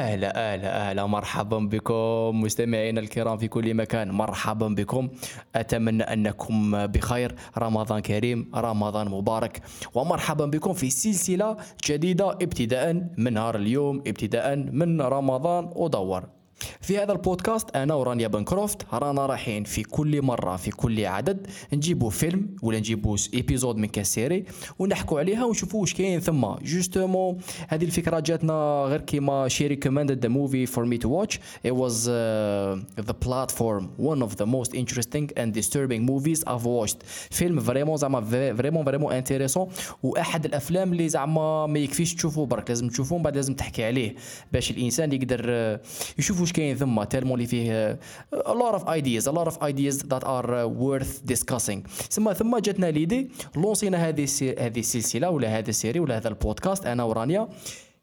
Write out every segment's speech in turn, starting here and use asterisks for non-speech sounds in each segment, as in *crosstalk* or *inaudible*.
أهلا أهلا أهلا مرحبا بكم مستمعينا الكرام في كل مكان. مرحبا بكم. أتمنى أنكم بخير. رمضان كريم رمضان مبارك. ومرحبا بكم في سلسلة جديدة ابتداء من نهار اليوم ابتداء من رمضان. ودور في هذا البودكاست أنا ورانيا بنكروفت رانا رايحين في كل مرة في كل عدد نجيبوا فيلم ولا نجيبوا ايبيزود من كاسيري ونحكوا عليها ونشوفوا واش كاين. ثم جوستومون هذه الفكرة جاتنا غير كيما شي ريكومندد ذا موفي فور مي تو واتش was uh, the platform one of the most interesting and disturbing movies I've watched. فيلم فريمون زعما فريمون فريمون انتريسون واحد الأفلام اللي زعما ما يكفيش تشوفوه برك لازم تشوفوه بعد لازم تحكي عليه. باش الإنسان يقدر آه، واش كاين ثم تالمون اللي فيه آه، a lot of ideas a lot of ideas that are uh, worth discussing. ثم ثم جاتنا ليدي لونسينا هذه هذه السلسلة ولا هذا السيري ولا هذا البودكاست أنا ورانيا.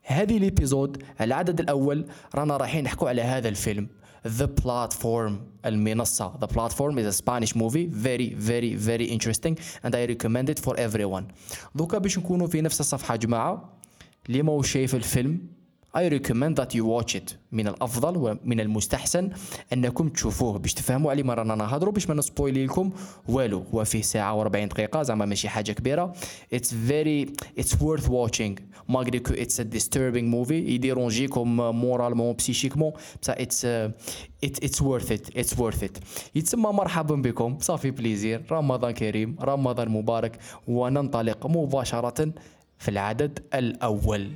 هذه الإبيزود العدد الأول رانا رايحين نحكوا على هذا الفيلم The Platform المنصة. The Platform is a Spanish movie very very very interesting and I recommend it for everyone. دوكا باش نكونوا في نفس الصفحة جماعة اللي ما شايف الفيلم I recommend that you watch it. من الأفضل ومن المستحسن أنكم تشوفوه. باش تفهموا علي ما رانا نهضروا باش ما نسبويلي لكم والو هو فيه ساعة و40 دقيقة زعما ماشي حاجة كبيرة. It's very it's worth watching. ماغري كو it's a disturbing movie يديرونجيكم مورالمون بسيشيكمون بصح it, it's worth it. It's worth it. يتسمى مرحبا بكم. صافي بليزير رمضان كريم رمضان مبارك وننطلق مباشرة في العدد الأول.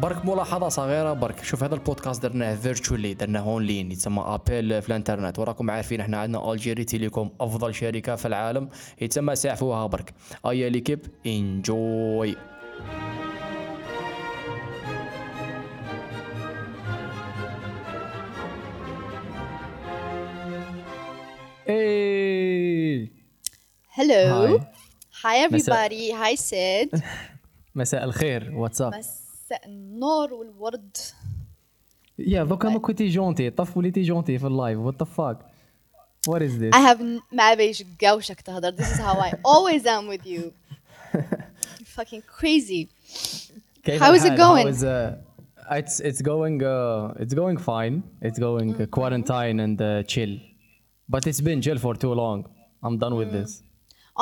برك ملاحظة صغيرة برك شوف هذا البودكاست درناه فيرتشولي درناه اونلاين يتسمى ابل في الانترنت وراكم عارفين إحنا عندنا الجيري تيليكوم أفضل شركة في العالم يتسمى ساعفوها برك أيا ليكيب انجوي إيه. Hi. Hi everybody. Hi Sid. مساء الخير واتساب مساء النور والورد. يا دوكا ما كنتي جونتي طف وليتي جونتي في اللايف وات ذا فاك وات از ذيس I have n- ما بيش قوشك تهدر. This is how I always am with you. You're fucking crazy. كيف How is it الحال؟ going? How is, uh, it's it's going uh, it's going fine. It's going uh, quarantine and uh, chill. But it's been chill for too long. I'm done with this.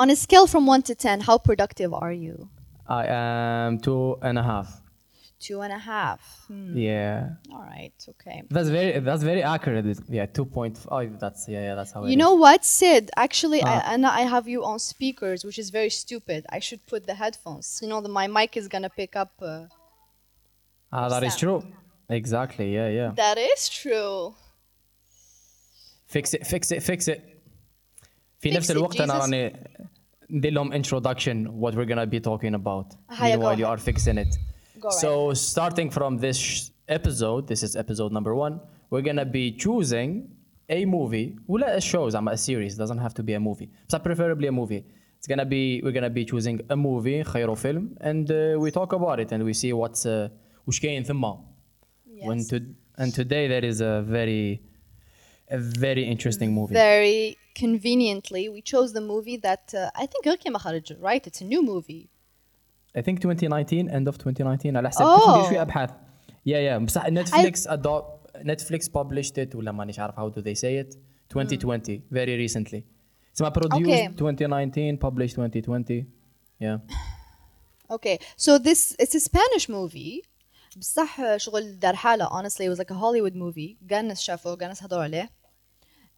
On a scale from 1 to 10, how productive are you? I am two and a half. Two and a half. Hmm. Yeah. All right. Okay. That's very that's very accurate. Yeah, two point five. That's yeah, yeah that's how it You is. know what, Sid? Actually, I, Ah. and I have you on speakers, which is very stupid. I should put the headphones. You know, the, my mic is gonna pick up. Uh, Ah, that is sound. true. Exactly. Yeah, yeah. that is true. Fix it, fix it, fix it. في Fix نفس it, الوقت انا Jesus. راني ندير لهم introduction what we're gonna be talking about هيا, go while you ahead. are fixing it. Go right so starting from this sh- episode, this is episode number one. We're gonna be choosing a movie ولا a show زعما a series doesn't have to be a movie but preferably a movie. It's gonna be we're gonna be choosing a movie خير فيلم and uh, we talk about it and we see what's uh, وش كاين ثم. When Yes. to, and today there is a very a very interesting movie. very conveniently we chose the movie that uh, I think غير كيما خرج right it's a new movie I think 2019 end of 2019 على حسب Oh. كنت ندير شويه ابحاث يا يا بصح نتفليكس ادو نتفليكس published it ولا مانيش عارف how do they say it 2020 very recently اسمها produced Okay. 2019 published 2020 yeah *sighs* okay so this it's a Spanish movie بصح شغل دار حالة honestly it was like a Hollywood movie كاع الناس شافوه كاع الناس هضروا عليه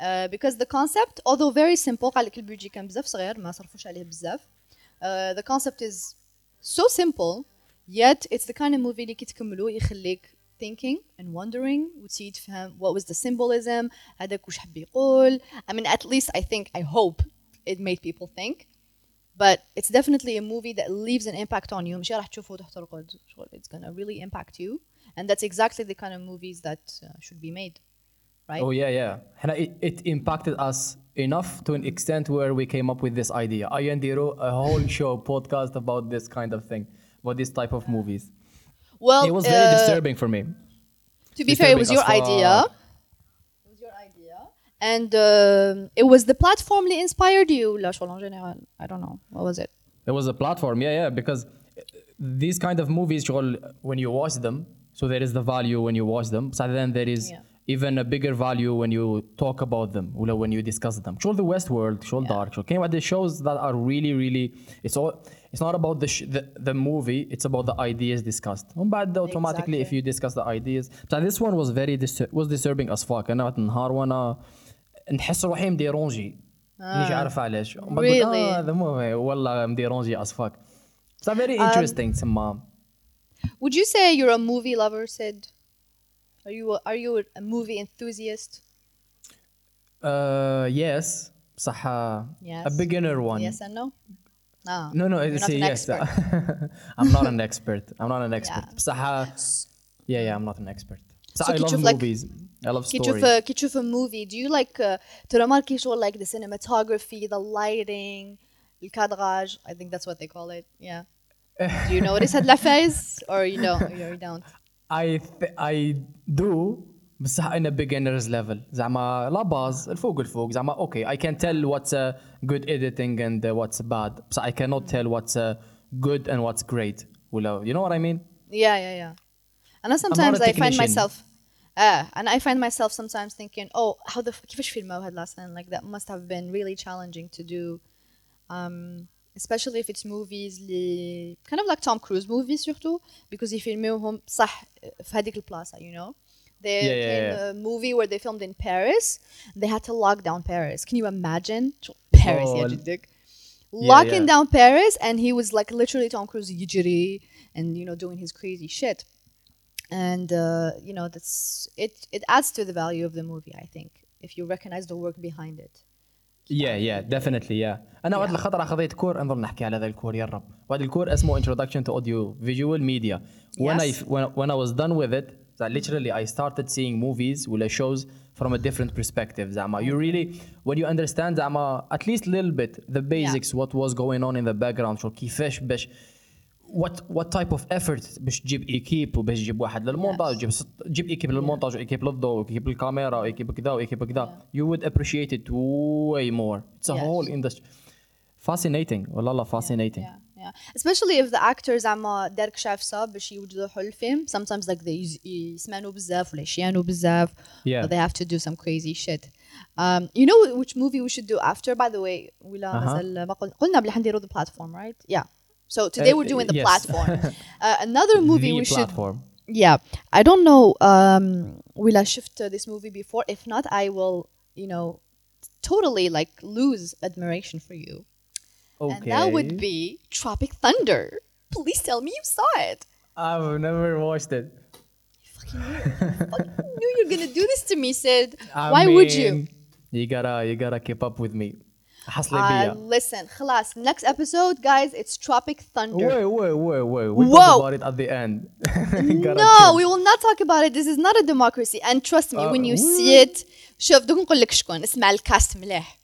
uh, because the concept although very simple قال لك البيجي كان بزاف صغير ما صرفوش عليه بزاف uh, the concept is so simple yet it's the kind of movie اللي كي تكملو يخليك thinking and wondering وتسي تفهم what was the symbolism هذاك وش حب يقول I mean at least I think I hope it made people think but it's definitely a movie that leaves an impact on you مش راح تشوفه وتحترقد شغل it's gonna really impact you and that's exactly the kind of movies that uh, should be made right oh yeah yeah احنا it, it impacted us enough to an extent where we came up with this idea. I and Diro, a whole show podcast about this kind of thing, about this type of movies. Well, it was very uh, disturbing for me. To be disturbing fair, it was your idea. It was your idea, and uh, it was the platform that inspired you, La Chole en général. I don't know what was it. It was a platform, yeah, yeah, because uh, these kind of movies, when you watch them, so there is the value when you watch them. So then there is. Yeah even a bigger value when you talk about them when you discuss them. Show the Westworld show yeah. dark okay but the shows that are really really it's all it's not about the, sh- the, the movie it's about the ideas discussed. But automatically exactly. if you discuss the ideas. So this one was very dis- was disturbing as fuck. انا نهار وانا نحس روحي مديرونجي. مانيش عارف علاش. Really? اه والله مديرونجي as fuck. It's very um, interesting um, تسمى would you say you're a movie lover Sid? are you a, are you a movie enthusiast uh, yes صح a Yes. beginner one yes and no no no no you're it's not a an yes expert. *laughs* I'm not an expert I'm not an expert Yeah. بصح yeah yeah I'm not an expert بصح So I كي love تشوف like- movies I love كي تشوف stories كي تشوف a movie do you like uh, ترماركي شغل like the cinematography the lighting الكادراج I think that's what they call it yeah *laughs* do you notice هاد العفايز or you don't or you don't I th- I do بصح in a beginner's level زعما لا باز الفوق الفوق زعما okay I can tell what's a good editing and uh, what's bad بصح I cannot tell what's uh, good and what's great ولا you know what I mean yeah yeah yeah and I sometimes I find technician. myself uh, and I find myself sometimes thinking oh how the f- كيفاش فيلموا هاد last night like that must have been really challenging to do um, especially if it's movies اللي kind of like Tom Cruise movies surtout because يفيلموهم صح في هذيك البلاصة you know there Yeah, yeah, came yeah. a movie where they filmed in Paris they had to lock down Paris can you imagine Paris Oh, يا ال- جدك Yeah, locking yeah. down Paris and he was like literally Tom Cruise يجري and you know doing his crazy shit and uh, you know that's it it adds to the value of the movie I think if you recognize the work behind it yeah yeah definitely yeah انا واحد Yeah. الخطره خذيت كور نظل نحكي على هذا الكور يا رب واحد الكور اسمه introduction to audio visual media when I Yes. when, when I was done with it that literally I started seeing movies ولا shows from a different perspective زعما you really when you understand زعما at least little bit the basics what was going on in the background شو كيفاش باش what what type of effort باش تجيب ايكيب وباش تجيب واحد للمونتاج تجيب ست- تجيب ايكيب للمونتاج وايكيب للضوء وايكيب للكاميرا وايكيب كذا وايكيب كذا you would appreciate it way more it's a Yes. whole industry fascinating والله لا fascinating yeah yeah especially if the actors زعما دارك شافسة باش يوجدوا الفيلم sometimes like they يز- يسمانوا بزاف ولا يشيانوا بزاف Yeah. or they have to do some crazy shit um, you know which movie we should do after by the way ولا Uh-huh. مازال ما قلنا قلنا بلي حنديروا the platform right yeah so today Uh, we're doing the yes. platform. *laughs* Uh, another movie the we should platform. Yeah. I don't know um will i shift uh, this movie before? If not i will you know totally like lose admiration for you. Okay and that would be tropic thunder. Please tell me you saw it. I've never watched it. You fucking knew, fucking knew you're gonna do this to me sid. I why would you? you gotta you gotta keep up with me حصلي uh, بيا listen خلاص next episode guys it's tropic thunder wait wait wait wait we Whoa. talk about it at the end *laughs* You gotta no chill. we will not talk about it this is not a democracy and trust me Uh, when you what? see it شوف دوك نقول لك شكون اسمع الكاست مليح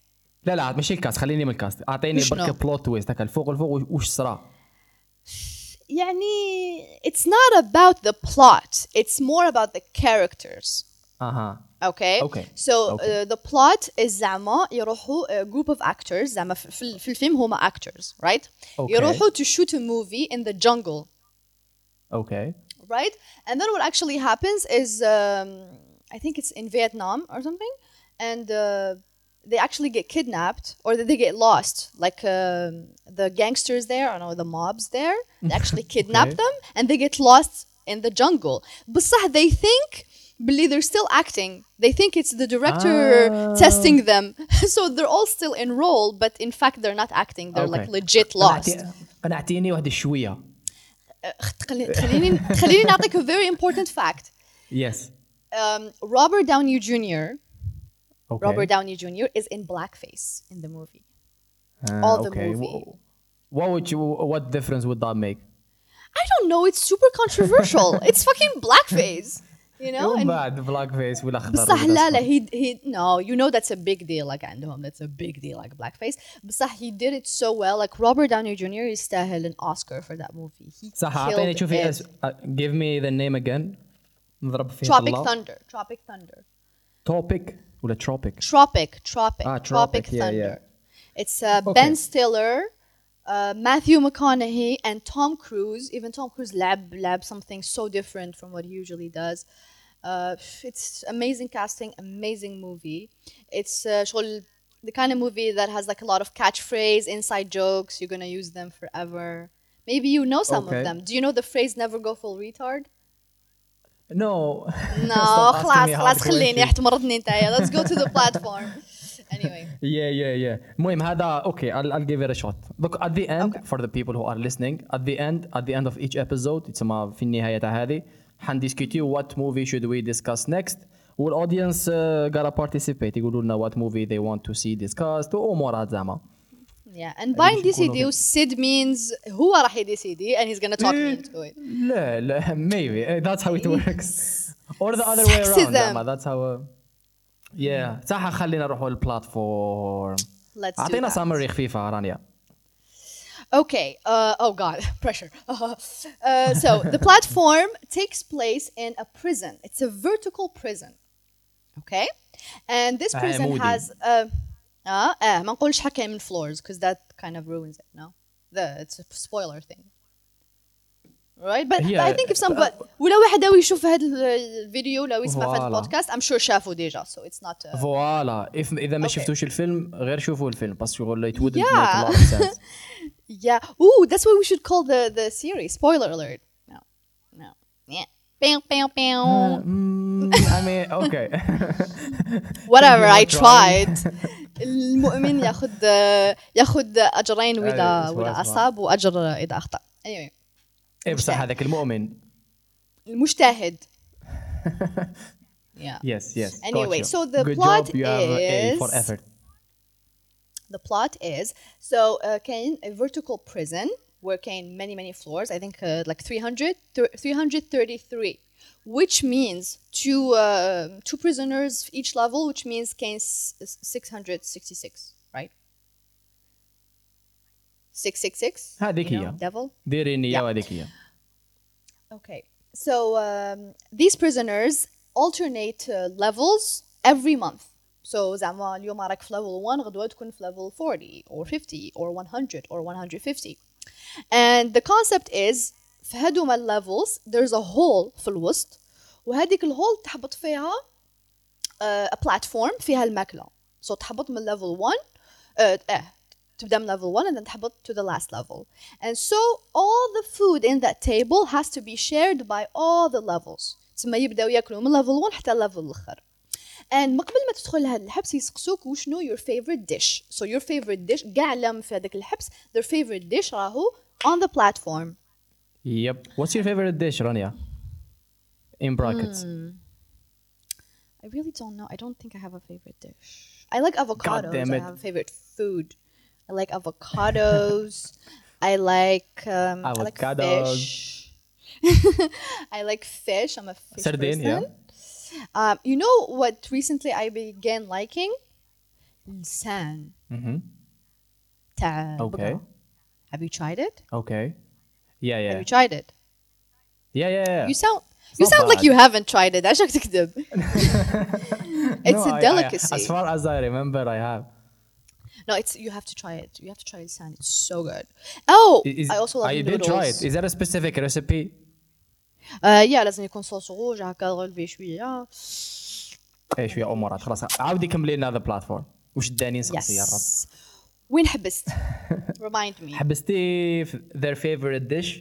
لا لا ماشي الكاست خليني من الكاست اعطيني شنو؟ برك بلوت تويست هكا الفوق الفوق وش صرا يعني it's not about the plot it's more about the characters اها okay Okay. so Okay. Uh, the plot is زعما يروحوا a group of actors زعما في, في, في الفيلم هما actors right Okay. يروحوا to shoot a movie in the jungle اوكي right and then what actually happens is um, I think it's in Vietnam or something and uh, they actually get kidnapped or they get lost like um, the gangsters there I don't know the mobs there they actually *laughs* kidnap Okay. them and they get lost in the jungle بصح they think believe they're still acting they think it's the director Ah. testing them *laughs* so they're all still in role but in fact they're not acting they're like Okay. legit lost قنعتي- قنعتيني واحد شويه خليني خليني خليني نعطيك a very important fact يس um, Robert Downey Jr. اوكي Robert Downey Jr. is in blackface in the movie. Ah, all the okay. movie. Wh- What would you? What difference would that make? I don't know. It's super controversial. *laughs* it's fucking blackface. You know. يوم And بعد بلاك فيس ولا خضر بصح ولا لا لا أصفر. he he no you know that's a big deal like عندهم that's a big deal like blackface بصح he did it so well like Robert Downey Jr. يستاهل an Oscar for that movie he صح اعطيني killed شوفي it. اس- uh, give me the name again نضرب فيه Tropic طلة. Thunder Tropic Thunder Topic ولا tropic Tropic, Tropic, Ah, Tropic Tropic, yeah, Thunder. yeah. It's uh, Okay. Ben Stiller, uh, Matthew McConaughey, and Tom Cruise. Even Tom Cruise lab lab something so different from what he usually does. Uh, it's amazing casting, amazing movie. It's uh, شغل the kind of movie that has like a lot of catchphrase, inside jokes. You're gonna use them forever. Maybe you know some Okay. of them. Do you know the phrase "never go full retard"? no *laughs* No, Stop asking خلاص me hard خلاص خليني questions. احتمرتني انت. Let's go to the platform. *laughs* Anyway. *laughs* yeah yeah yeah المهم هذا اوكي I'll, I'll give it a shot look at the end Okay. for the people who are listening at the end at the end of each episode يتسمى في النهاية تاع هذه حندiscutيو what movie should we discuss next والaudience uh, gotta participate يقولوا لنا what movie they want to see discussed وامورات زعما Yeah, and buying باش يكونوا DCD Sid means هو راح يدي CD and he's gonna talk me into it. لا لا maybe *laughs* uh, that's how it works *laughs* or the other way around Sexism. زعما that's how uh, yeah صح خلينا نروحوا للبلاتفورم Let's do اعطينا that. سامري خفيفة رانيا Okay. Uh, oh God, *laughs* pressure. *laughs* Uh, so the platform *laughs* takes place in a prison. It's a vertical prison. Okay, and this آه، prison مودي. has uh, uh, uh, ما نقولش حكي من floors because that kind of ruins it. No, the it's a spoiler thing. Right, but, but I Yeah, think if some uh, but ولو واحد داوي يشوف هذا الفيديو لو يسمع في Voilà. البودكاست I'm sure شافوا ديجا so it's not uh, فوالا if اذا ما Okay. شفتوش الفيلم غير شوفوا الفيلم شغل it wouldn't Yeah. make a lot of sense Yeah. Ooh, that's what we should call the the series. Spoiler alert. No. No. Yeah. Bam, bam, bam. Mm, I mean okay Whatever. I tried. المؤمن ياخذ ياخذ اجرين اسمع، اسمع. اصاب واجر اذا اخطا. Anyway. ايه بس مجتهد. هذاك المؤمن المجتهد. Yeah. *laughs* yes yes got Anyway, you. so the Good plot job, you have a A for is- effort The plot is so uh, Kane a vertical prison where Kane many many floors. I think uh, like 300 thir- 333, which means two uh, two prisoners each level, which means Kane's 666, right? 666. هذيك you هي. know, devil. ديري نية Yeah. وهذيك هي Okay. So um, these prisoners alternate uh, levels every month. So زعما اليوم راك في level 1 غدوة تكون في level 40 or 50 or 100 or 150. And the concept is في هذوما levels there's a hole في الوسط وهذيك الهول تحبط فيها uh, a platform فيها الماكلة. So تحبط من level 1 uh, اه تبدا من level 1 and then تحبط to the last level. And so all the food in that table has to be shared by all the levels. تسمى يبداو ياكلوا من level 1 حتى level الاخر. And ما قبل ما تدخل لهذا الحبس يسقسوك وشنو your favorite dish. So your favorite dish كاع لم في هذاك الحبس their favorite dish راهو on the platform. yep what's your favorite dish رانيا in brackets Hmm. I really don't know. I don't think I have a favorite dish. I like avocados. damn I it. have a favorite food. I like avocados. I like um, avocados. I like fish. *laughs* I like fish. I'm a fish Sardinia. person. Um, you know what? Recently, I began liking san Mm-hmm. Okay. Have you tried it? Okay. Yeah, yeah. Have you tried it? Yeah, yeah, yeah. You sound it's you sound bad. like you haven't tried it. That's *laughs* *laughs* It's no, a delicacy. I, I, as far as I remember, I have. No, it's you have to try it. You have to try lisan. It's so good. Oh, Is- I also love I noodles. did try it is there a specific recipe Uh, yeah, لازم يكون صوص روج هكا غلفي شوية. ايه شويه امورات خلاص عاودي كملي لنا هذا بلاتفورم وش داني نسقسي يا رب Yes. وين حبست؟ Remind me. حبستي في their favorite dish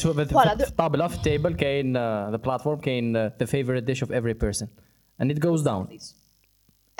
شو في Voilà, في الطابله في التيبل كاين ذا بلاتفورم كاين uh, the favorite dish of every person and it goes down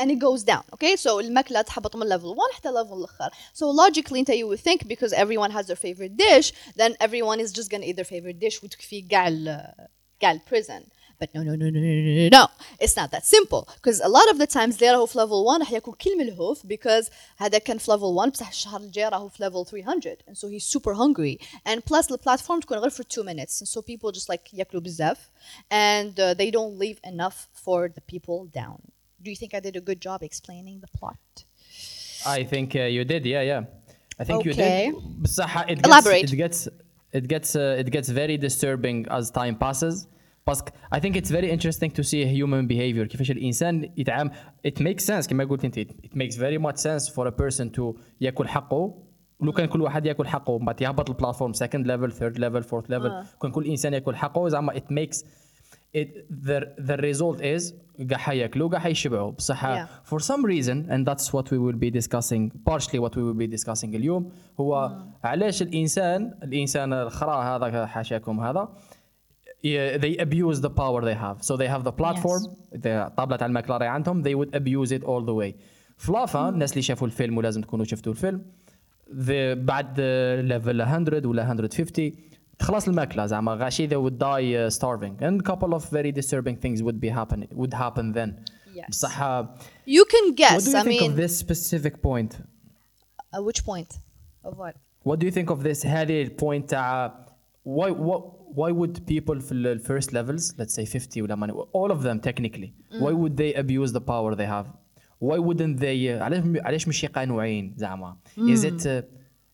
And it goes down. Okay, so الماكلة تحبط من level 1 حتى level الآخر. So logically أنت you would think because everyone has their favorite dish, then everyone is just gonna eat their favorite dish وتكفي كاع ال كاع ال prison. But no, no, no, no, no, no, no. It's not that simple. Because a lot of the times اللي راهو في level 1 راح ياكل كل من الهوف because هذا كان في level 1 بصح الشهر الجاي راهو في level 300 and so he's super hungry. And plus البلاتفورم تكون غير for 2 minutes and so people just like ياكلوا بزاف and uh, they don't leave enough for the people down. Do you think I did a good job explaining the plot? I think uh, you did yeah yeah I think you Okay. did بصح it gets Elaborate. it gets it gets uh, it gets very disturbing as time passes باسكو I think it's very interesting to see human behavior كيفاش الانسان يتعامل it makes sense كما قلت انت it makes very much sense for a person to ياكل حقه ولو كان كل واحد ياكل حقه بعد يهبط البلاتفورم second level third level fourth level آه. كان كل انسان ياكل حقه زعما it makes it the the result is قاع حياكلوا قاع حيشبعوا بصح Yeah. for some reason and that's what we will be discussing partially what we will be discussing اليوم هو علاش الانسان الانسان الخرا هذا حاشاكم هذا yeah, they abuse the power they have so they have the platform the طابلة على الماكلة راهي عندهم they would abuse it all the way فلافا الناس اللي شافوا الفيلم ولازم تكونوا شفتوا الفيلم the بعد ليفل 100 ولا 150 تخلص الماكلة زعما غاشي they would die uh, starving and a couple of very disturbing things would be happen would happen then Yes. بصح uh, You can what guess. do you I think mean, of this specific point uh, which point? Of what? What do you think of this هذه البوينت تاع why why why would people في ال first levels let's say 50 ولا ماني all of them technically why would they abuse the power they have why wouldn't they علاش علاش مش قانونيين زعما is it uh,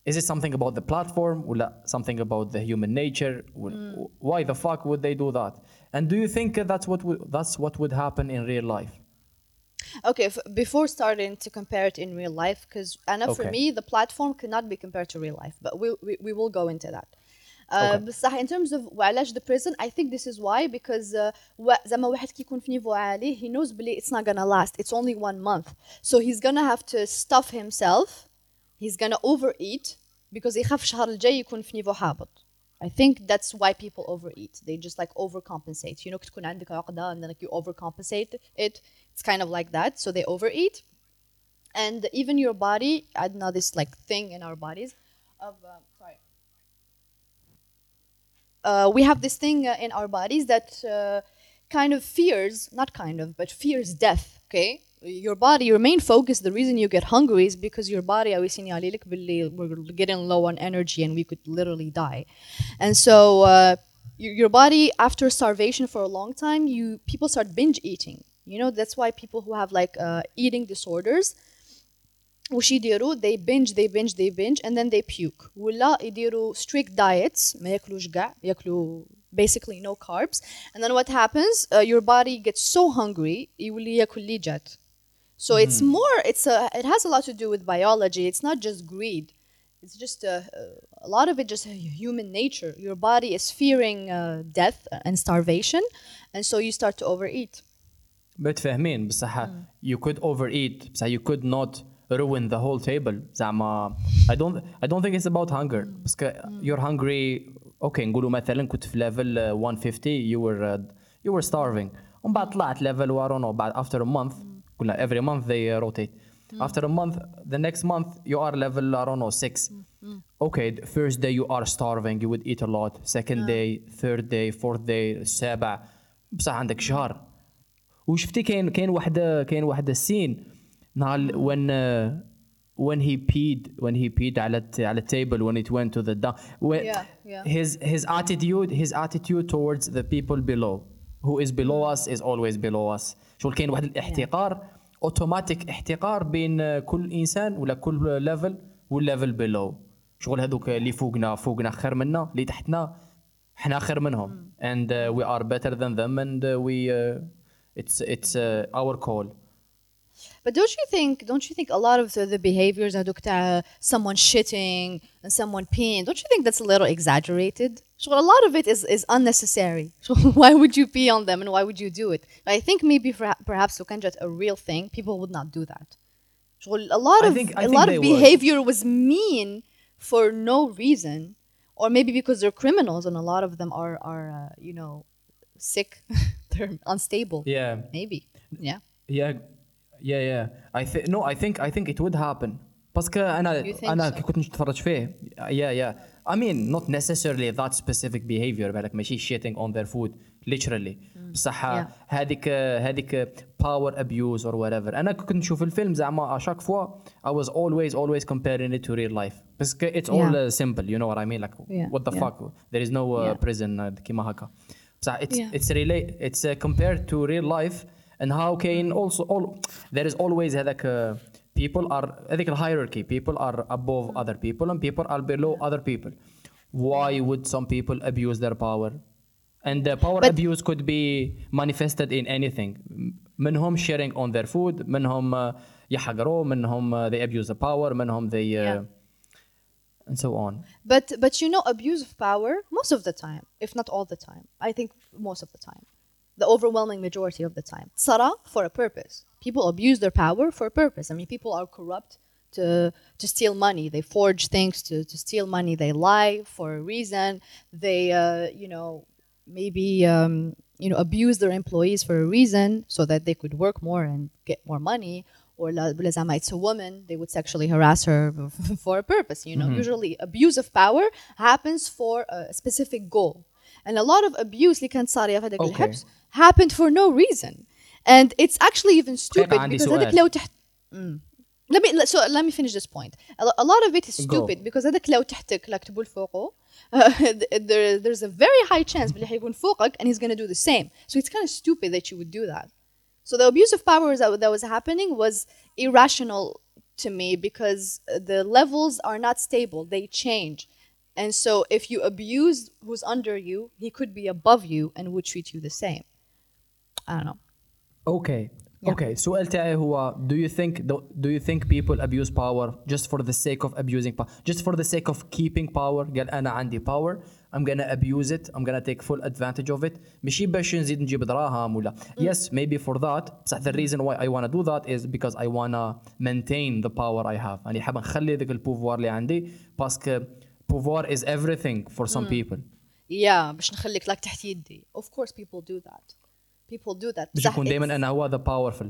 is it something about the platform ولا something about the human nature ولا- why the fuck would they do that and do you think that's what would, that's what would happen in real life Okay, f- before starting to compare it in real life, because Anna, for Okay. me, the platform cannot be compared to real life, but we, we, we will go into that. Uh, Okay. بصح in terms of وعلاش the prison I think this is why because uh, wa- زعما واحد كي يكون في نيفو عالي he knows بلي it's not gonna last it's only one month so he's gonna have to stuff himself he's gonna overeat because يخاف الشهر الجاي يكون في نيفو هابط I think that's why people overeat. They just like overcompensate. You know, كي تكون عندك عقدة and then like you overcompensate it. It's kind of like that. So they overeat. And even your body, I don't know this like thing in our bodies of uh, sorry. Uh, we have this thing uh, in our bodies that uh, kind of fears, not kind of, but fears death. Okay, your body, your main focus, the reason you get hungry is because your body, I we're getting low on energy and we could literally die. And so uh, your, your body, after starvation for a long time, you people start binge eating. You know that's why people who have like uh, eating disorders وش يديروا they binge they binge they binge and then they puke ولا يديروا strict diets ما ياكلوش كاع ياكلوا basically no carbs and then what happens uh, your body gets so hungry يولي ياكل اللي جات so it's more it's a it has a lot to do with biology it's not just greed it's just a, a lot of it just human nature your body is fearing uh, death and starvation and so you start to overeat متفاهمين بصح you could overeat بصح you could not ruin the whole table زعما I don't I don't think it's about hunger باسكو you're hungry أوكي نقولوا مثلا كنت في ليفل 150 يو ور يو ور ستارفينغ ومن بعد طلعت ليفل وارون بعد افتر مانث قلنا افري مانث ذي روتيت افتر مانث ذا نيكست مانث يو ار ليفل ارونو 6 أوكي فيرست داي يو ار ستارفينغ يو ود ايت ا لوت سكند داي ثيرد داي فورث داي السابع بصح عندك شهر. وشفتي كاين كاين واحد كاين واحد السين. نهار وين when he peed when he peed على على التيبل when it went to the down Yeah, yeah. his his attitude his attitude towards the people below who is below us is always below us شغل كاين واحد الاحتقار اوتوماتيك احتقار بين uh, كل انسان ولا كل ليفل والليفل below شغل هذوك اللي فوقنا فوقنا خير منا اللي تحتنا إحنا خير منهم and uh, we are better than them and uh, we uh, it's it's uh, our call But don't you think? Don't you think a lot of the, the behaviors are someone shitting and someone peeing? Don't you think that's a little exaggerated? So a lot of it is, is unnecessary. *laughs* So why would you pee on them and why would you do it? I think maybe for, perhaps Sukanjat a real thing, people would not do that. So a lot of think, a lot of behavior would. was mean for no reason, or maybe because they're criminals and a lot of them are are uh, you know sick, *laughs* they're unstable. Yeah, maybe. Yeah. Yeah yeah yeah I think no I think I think it would happen باسكو انا You think انا so? كي كنت نتفرج فيه yeah yeah I mean not necessarily that specific behavior بالك ماشي shitting on their food literally بصح Yeah. هذيك هذيك power abuse or whatever انا كنت نشوف الفيلم زعما à chaque fois I was always always comparing it to real life باسكو it's all Yeah. uh, simple you know what I mean like Yeah, what the yeah. fuck there is no uh, Yeah. prison uh, كيما هكا بصح it's Yeah. it's relate it's uh, compared to real life and how كاين also all there is always هذاك uh, people are هذيك hierarchy people are above other people and people are below other people why would some people abuse their power And the power But- abuse could be manifested in anything. منهم sharing on their food, منهم uh, يحقروا, منهم uh, they abuse the power, منهم they uh, Yeah. and so on. But but you know, abuse of power most of the time, if not all the time. I think most of the time, the overwhelming majority of the time. Sarah, for a purpose. People abuse their power for a purpose. I mean, people are corrupt to to steal money. They forge things to, to steal money. They lie for a reason. They, uh, you know, maybe um, you know abuse their employees for a reason so that they could work more and get more money. Or Lazama, it's a woman, they would sexually harass her *laughs* for a purpose. You know, mm-hmm. usually abuse of power happens for a specific goal and a lot of abuse اللي كانت صاريه في هذاك Okay. الحبس happened for no reason and it's actually even stupid عندي because سؤال. هذاك لو تحت let me so let me finish this point a lo- a lot of it is Go. stupid because هذاك لو تحتك لك تبول فوقه *laughs* there, there's a very high chance باللي حيكون فوقك and he's going to do the same so it's kind of stupid that you would do that so the abuse of power that, that was happening was irrational to me because the levels are not stable they change and so if you abuse who's under you he could be above you and would treat you the same i don't know Okay. Okay. سؤال تاعي هو do you think do you think people abuse power just for the sake of abusing power just for the sake of keeping power قال انا عندي power I'm gonna abuse it I'm gonna take full advantage of it ماشي باش نزيد نجيب دراهم ولا yes maybe for that بصح the reason why I wanna do that is because I wanna maintain the power I have يعني حاب نخلي ذاك البوفوار اللي عندي باسكو pouvoir is everything for some people yeah باش نخليك لك تحت يدي of course people do that people do that باش بصح يكون it's- دائما انا هو the powerful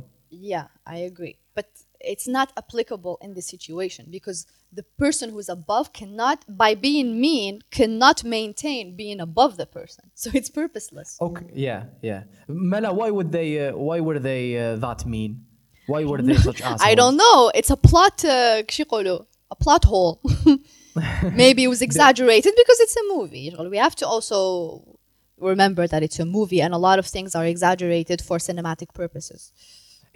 Yeah, I agree. But it's not applicable in this situation because the person who's above cannot, by being mean, cannot maintain being above the person. *laughs* So it's purposeless. Okay. Yeah. Yeah. Mela, why would they? Uh, why were they uh, that mean? Why were they *laughs* such assholes? I don't know. It's a plot, uh, كش يقولوا, a plot hole. *laughs* *laughs* Maybe it was exaggerated because it's a movie. We have to also remember that it's a movie and a lot of things are exaggerated for cinematic purposes.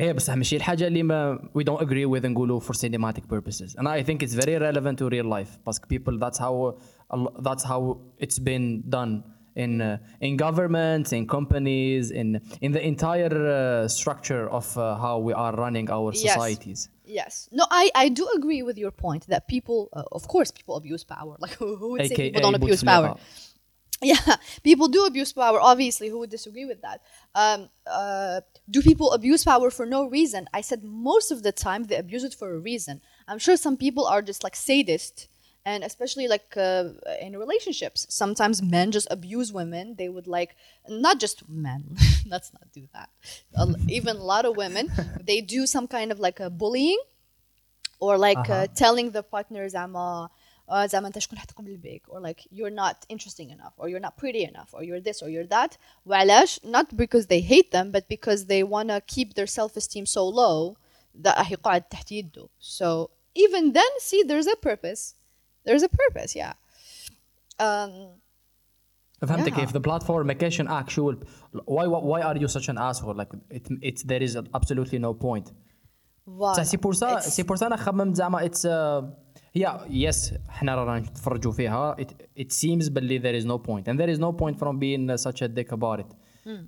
ايه بصح ماشي الحاجة اللي ما we don't agree with نقولوا for cinematic purposes and I think it's very relevant to real life because people that's how that's how it's been done in uh, in governments in companies in in the entire uh, structure of uh, how we are running our Yes. societies. Yes. No, I, I do agree with your point that people, uh, of course, people abuse power. *laughs* Like, who, who would say AKA people don't abuse Bouteflika. power? *laughs* Yeah, people do abuse power. Obviously, who would disagree with that? Um, uh, do people abuse power for no reason? I said most of the time they abuse it for a reason. I'm sure some people are just like sadist, and especially like uh, in relationships, sometimes men just abuse women. They would like not just men. *laughs* Let's not do that. A- Even a lot of women, *laughs* they do some kind of like a bullying or like uh, telling the partner زعما آه، زعما انت شكون حتقبل البيك or like you're not interesting enough or you're not pretty enough or you're this or you're that وعلاش not because they hate them but because they want to keep their self-esteem so low that راح يقعد تحت يده so even then see there's a purpose there's a purpose yeah um, فهمتك Yeah. كيف the platform ما كانش actual why why are you such an asshole like it it's there is absolutely no point voilà. صح سي بور سا It's- سي بور سا انا خممت زعما اتس هي يس حنا رانا نتفرجوا فيها it, it seems باللي there is no point and there is no point from being such a dick about it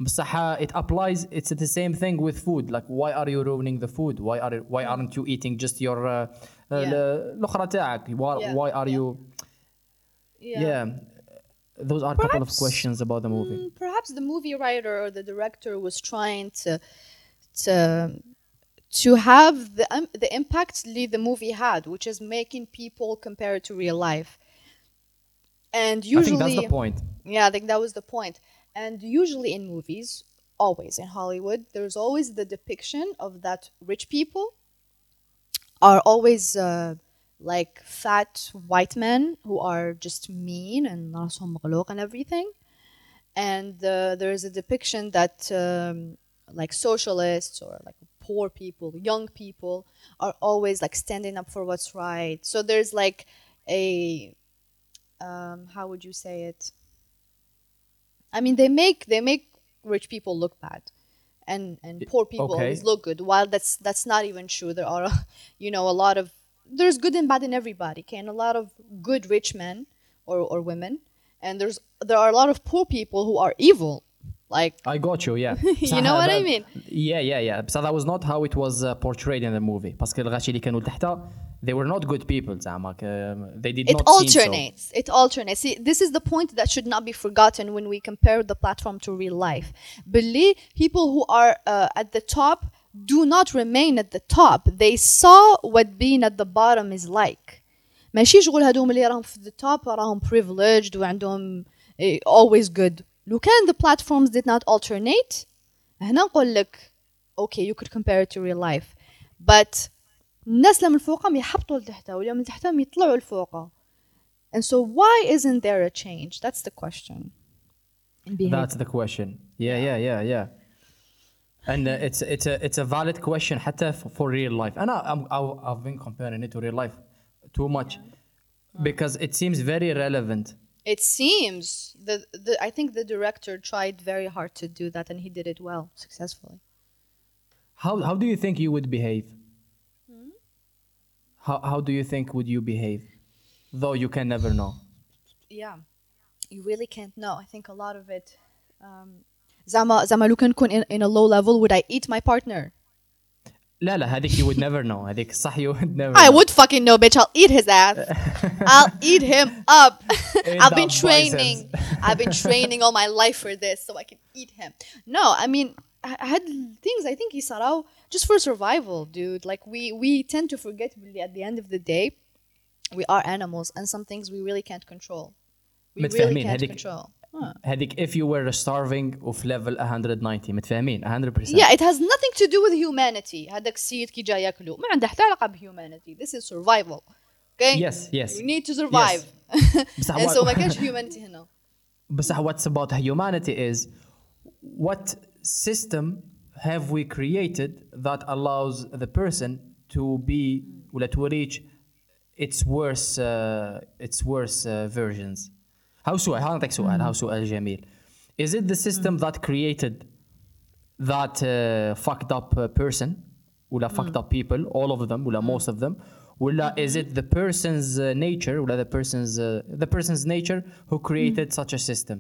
بصح it applies it's the same thing with food like why are you ruining the food why are why aren't you eating just your uh, uh, Yeah. الاخرى تاعك why, Yeah, why are yeah. you yeah. yeah those are a couple of Perhaps- questions about the movie Mm, perhaps the movie writer or the director was trying to to to have the um, the impact li- the movie had, which is making people compare it to real life. And I think usually, that's the point yeah, I think that was the point. And usually in movies, always in Hollywood, there's always the depiction of that rich people are always uh, like fat white men who are just mean and راسهم مغلوق and everything. And uh, there is a depiction that um, like socialists or like poor people, young people are always like standing up for what's right. So there's like a um, how would you say it? I mean, they make they make rich people look bad, and and poor people okay. always look good. While that's that's not even true. There are, *laughs* you know, a lot of there's good and bad in everybody. Okay, and a lot of good rich men or or women, and there's there are a lot of poor people who are evil like I got you yeah *laughs* You know what I mean? yeah yeah yeah بس that was not how it was uh, portrayed in the movie باسكو الغاشي اللي كانوا تحتها they were not good people زعما ك- they did it not seem so. alternates it alternates see this is the point that should not be forgotten when we compare the platform to real life believe people who are uh, at the top do not remain at the top they saw what being at the bottom is like ماشي شغل هادوم اللي راهم في the top راهم privileged وعندهم eh, always good لو كان the platforms did not alternate هنا نقول لك okay you could compare it to real life but الناس اللي من فوقهم يحبطوا لتحتها واللي من تحتهم يطلعوا لفوقها and so why isn't there a change that's the question in behavior. That's the question. Yeah, yeah, yeah, yeah. And uh, it's it's a it's a valid question حتى f- for real life. And I, I'm, I- I've been comparing it to real life too much because it seems very relevant. It seems the, the I think the director tried very hard to do that and he did it well successfully. How how do you think you would behave? How how do you think would you behave? Though you can never know. Yeah. You really can't know. I think a lot of it um زعما زعما لو كان نكون in, in a low level would I eat my partner? لا لا هذيك you would never know. هذيك صح you would never. I know. would fucking know, bitch. I'll eat his ass. *laughs* I'll eat him up. *laughs* In I've been the training. biceps. *laughs* I've been training all my life for this so I can eat him. No, I mean, I I had things I think يصراو just for survival, dude. Like we we tend to forget really at the end of the day, we are animals, and some things we really can't control. We really متفاهمين can't هذيك control. Huh. هذيك if you were starving of level 190 متفاهمين 100%. Yeah, it has nothing to do with humanity. هذاك السيد كي جا ياكلو ما عنده حتى علاقة بhumanity. This is survival. Okay? Yes, yes. You need to survive. بصح and *laughs* what- so *laughs* ما كانش humanity هنا. بصح what's about humanity is what system have we created that allows the person to be ولا to reach its worst uh, its worst uh, versions هاو سؤال هنعطيك سؤال هاو سؤال جميل is it the system that created that uh, fucked up uh, person ولا fucked up people all of them ولا most of them ولا is it the person's uh, nature ولا the person's uh, the person's nature who created such a system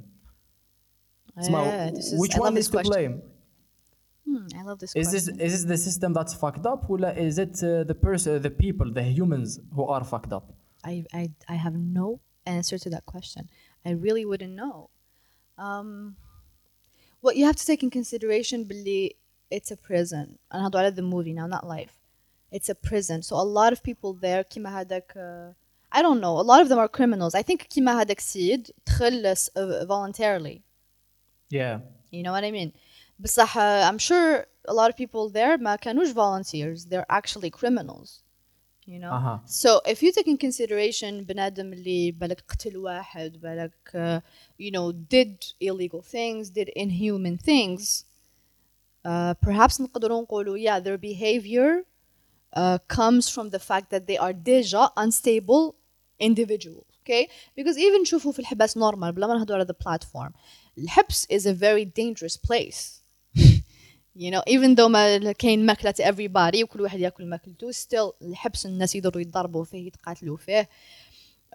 اسمع, Yeah, this is- which I love one this is to question. blame Hmm, I love this is this question. is this the system that's fucked up ولا is it uh, the person the people the humans who are fucked up I, I, I have no answer to that question. I really wouldn't know. Um, well, you have to take in consideration باللي it's a prison. أنا هضو على the movie now, not life. It's a prison. So a lot of people there كيما هذاك uh, I don't know. A lot of them are criminals. I think كيما هذاك سيد دخل s- uh, voluntarily. yeah You know what I mean? بصح uh, I'm sure a lot of people there ما كانوش volunteers. They're actually criminals. You know? أها. So if you take in consideration بنادم اللي بالك قتل واحد بالك uh, you know did illegal things, did inhuman things, uh, perhaps نقدروا نقولوا yeah their behavior uh, comes from the fact that they are déjà unstable individuals okay because even شوفوا في الحبس normal بلا ما نهضروا على the platform الحبس is a very dangerous place you know even though ما كاين ماكلة to everybody وكل واحد ياكل ماكلته still الحبس الناس يقدروا يضربوا فيه يتقاتلوا فيه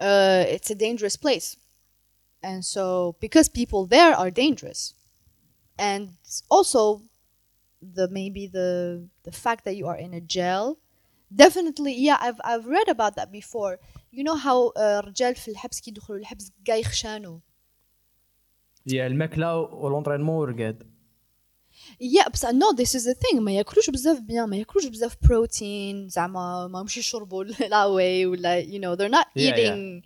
uh, it's a dangerous place and so because people there are dangerous and also the maybe the the fact that you are in a jail definitely yeah i've i've read about that before you know how uh, رجال في الحبس كي يدخلوا الحبس كاع يخشانوا yeah الماكله والونترينمون ورقاد yeah بس no this is the thing ما ياكلوش بزاف بيان ما ياكلوش بزاف بروتين زعما ما مش يشربوا الهواي ولا you know they're not Yeah, yeah. eating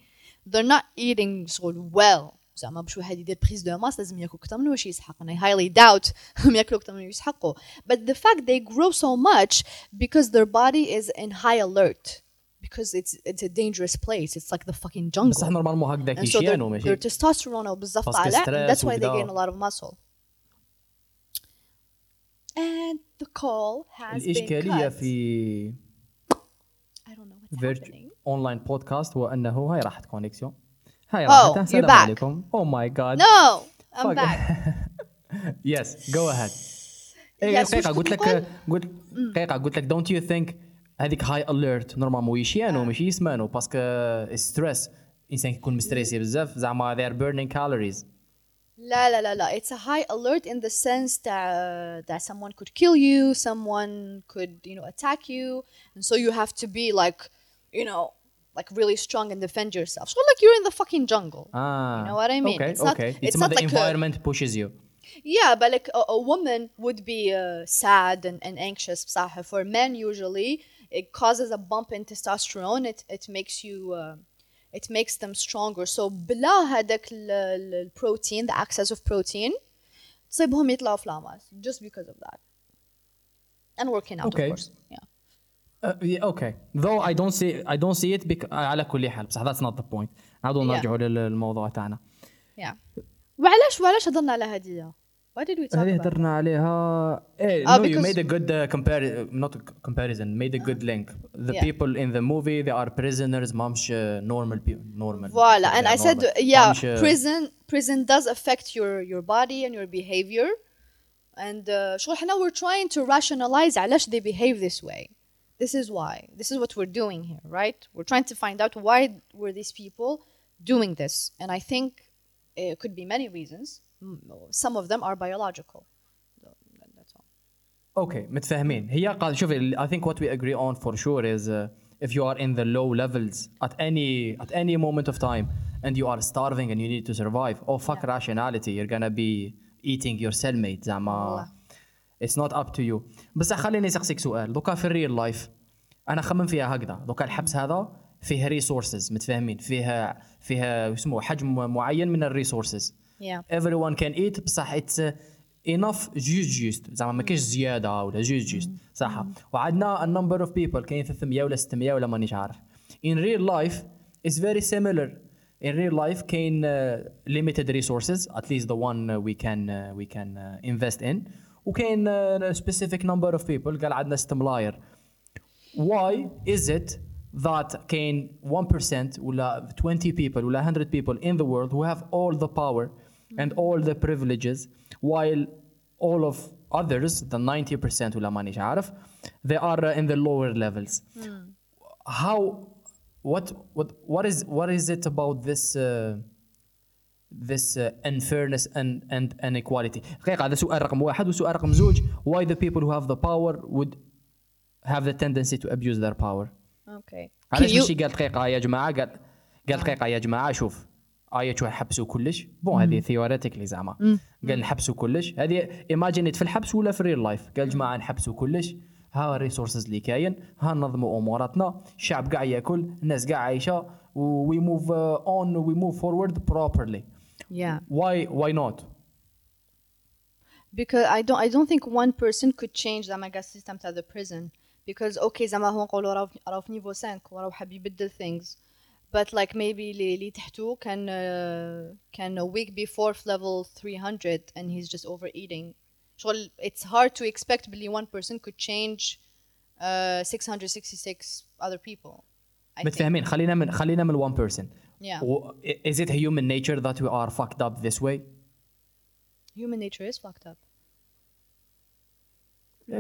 they're not eating شغل well زعما باش واحد يدير بريز دو ماس لازم ياكل اكثر من واش يسحق and I highly doubt هم ياكلوا اكثر من يسحقوا but the fact they grow so much because their body is in high alert because it's it's a dangerous place it's like the fucking jungle بصح نورمالمون هكذاك and so يشيانو their, ماشي their testosterone بزاف باسكو طالع and stress that's why they وكدا. gain a lot of muscle and the call has been الاشكاليه cut. في I don't know what's فيرت happening اونلاين بودكاست هو انه هاي راحت كونيكسيون هاي Oh, راحت you're السلام back. عليكم او ماي جاد no I'm Fuck. back *laughs* يس جو اهيد Yes, دقيقه وش قلت كنت لك قلت دقيقه قلت لك دونت يو ثينك هذيك هاي اليرت نورمالمون يشيانو ماشي يسمانو باسكو ستريس انسان يكون مستريسي بزاف زعما they are burning calories لا لا لا لا it's a high alert in the sense that that someone could kill you someone could you know attack you and so you have to be like you know like really strong and defend yourself so like you're in the fucking jungle ah you know what I mean okay it's not okay it's, it's, not about the like a, environment pushes you yeah but like a, a woman would be uh, sad and, and anxious بصراحة. for men usually it causes a bump in testosterone it, it makes you uh, it makes them stronger so بلا هذاك ال- ال- البروتين the excess of protein تصيبهم يطلعوا فلامات just because of that and working out Okay. of course yeah Uh, yeah, okay. Though I don't see I don't see it bec- على كل حال بصح that's not the point. نعاودوا Yeah. نرجعوا للموضوع تاعنا. yeah وعلاش وعلاش هضرنا على هذه why did we talk هذه about it? هدرنا عليها إيه, Ah, no, you because- made a good uh, compar not a comparison made a good link the Yeah. people in the movie they are prisoners ما مش uh, normal people normal Voila, and They I are said, normal. yeah, ما مش, uh, prison prison does affect your your body and your behavior, and uh, شغل حنا we're trying to rationalize علاش they behave this way. This is why. This is what we're doing here, right? We're trying to find out why were these people doing this, and I think it could be many reasons. Mm, Some of them are biological. So, that- That's all. Okay, متفاهمين. هي قال شوفي I think what we agree on for sure is uh, if you are in the low levels at any at any moment of time and you are starving and you need to survive oh fuck rationality you're gonna be eating your cellmate زعما والله. it's not up to you بس خليني اسقسيك سؤال دوكا في الريل لايف انا خمم فيها هكذا دوكا الحبس هذا فيه ريسورسز متفاهمين فيها فيها اسمه حجم معين من الريسورسز Yeah. everyone can eat بصح it's uh, enough جوست جوست زعما ما كاينش زياده ولا جوست جوست صح وعندنا a number of people كاين 300 ولا 600 ولا مانيش عارف in real life it's very similar in real life كاين uh, limited resources at least the one uh, we can uh, we can uh, invest in وكاين uh, a specific number of people قال عندنا 6 ملاير why is it that كاين 1% ولا 20 people ولا 100 people in the world who have all the power and all the privileges while all of others the 90% ولا مانيش عارف they are uh, in the lower levels how what what what is what is it about this uh, this uh, unfairness and and inequality دقيقة هذا سؤال رقم واحد وسؤال رقم زوج why the people who have the power would have the tendency to abuse their power Okay. Can علاش you? ماشي قال دقيقة يا جماعة قال قال دقيقة يا جماعة شوف شو حبسوا كلش. بون هذه ثيوريتيكلي زعما. قال نحبسوا كلش. هذه ايماجينيت في الحبس ولا في الريل لايف قال جماعة نحبسوا كلش. ها الريسورسز اللي كاين. ها ننظموا أموراتنا. الشعب قاع ياكل. الناس قاع عايشة. وي موف اون وي موف فورورد بروبرلي Yeah. why why not? Because I don't I don't think one person could change زعما كاع السيستم تاع the prison. Because okay زعما هو نقولوا راهو في نيفو 5 وراهو حاب يبدل things. but like maybe اللي اللي تحتو كان uh, كان a week before في level 300 and he's just overeating شغل it's hard to expect بلي one person could change uh, 666 other people I think. متفاهمين خلينا من خلينا من one person Yeah. و- is it human nature that we are fucked up this way human nature is fucked up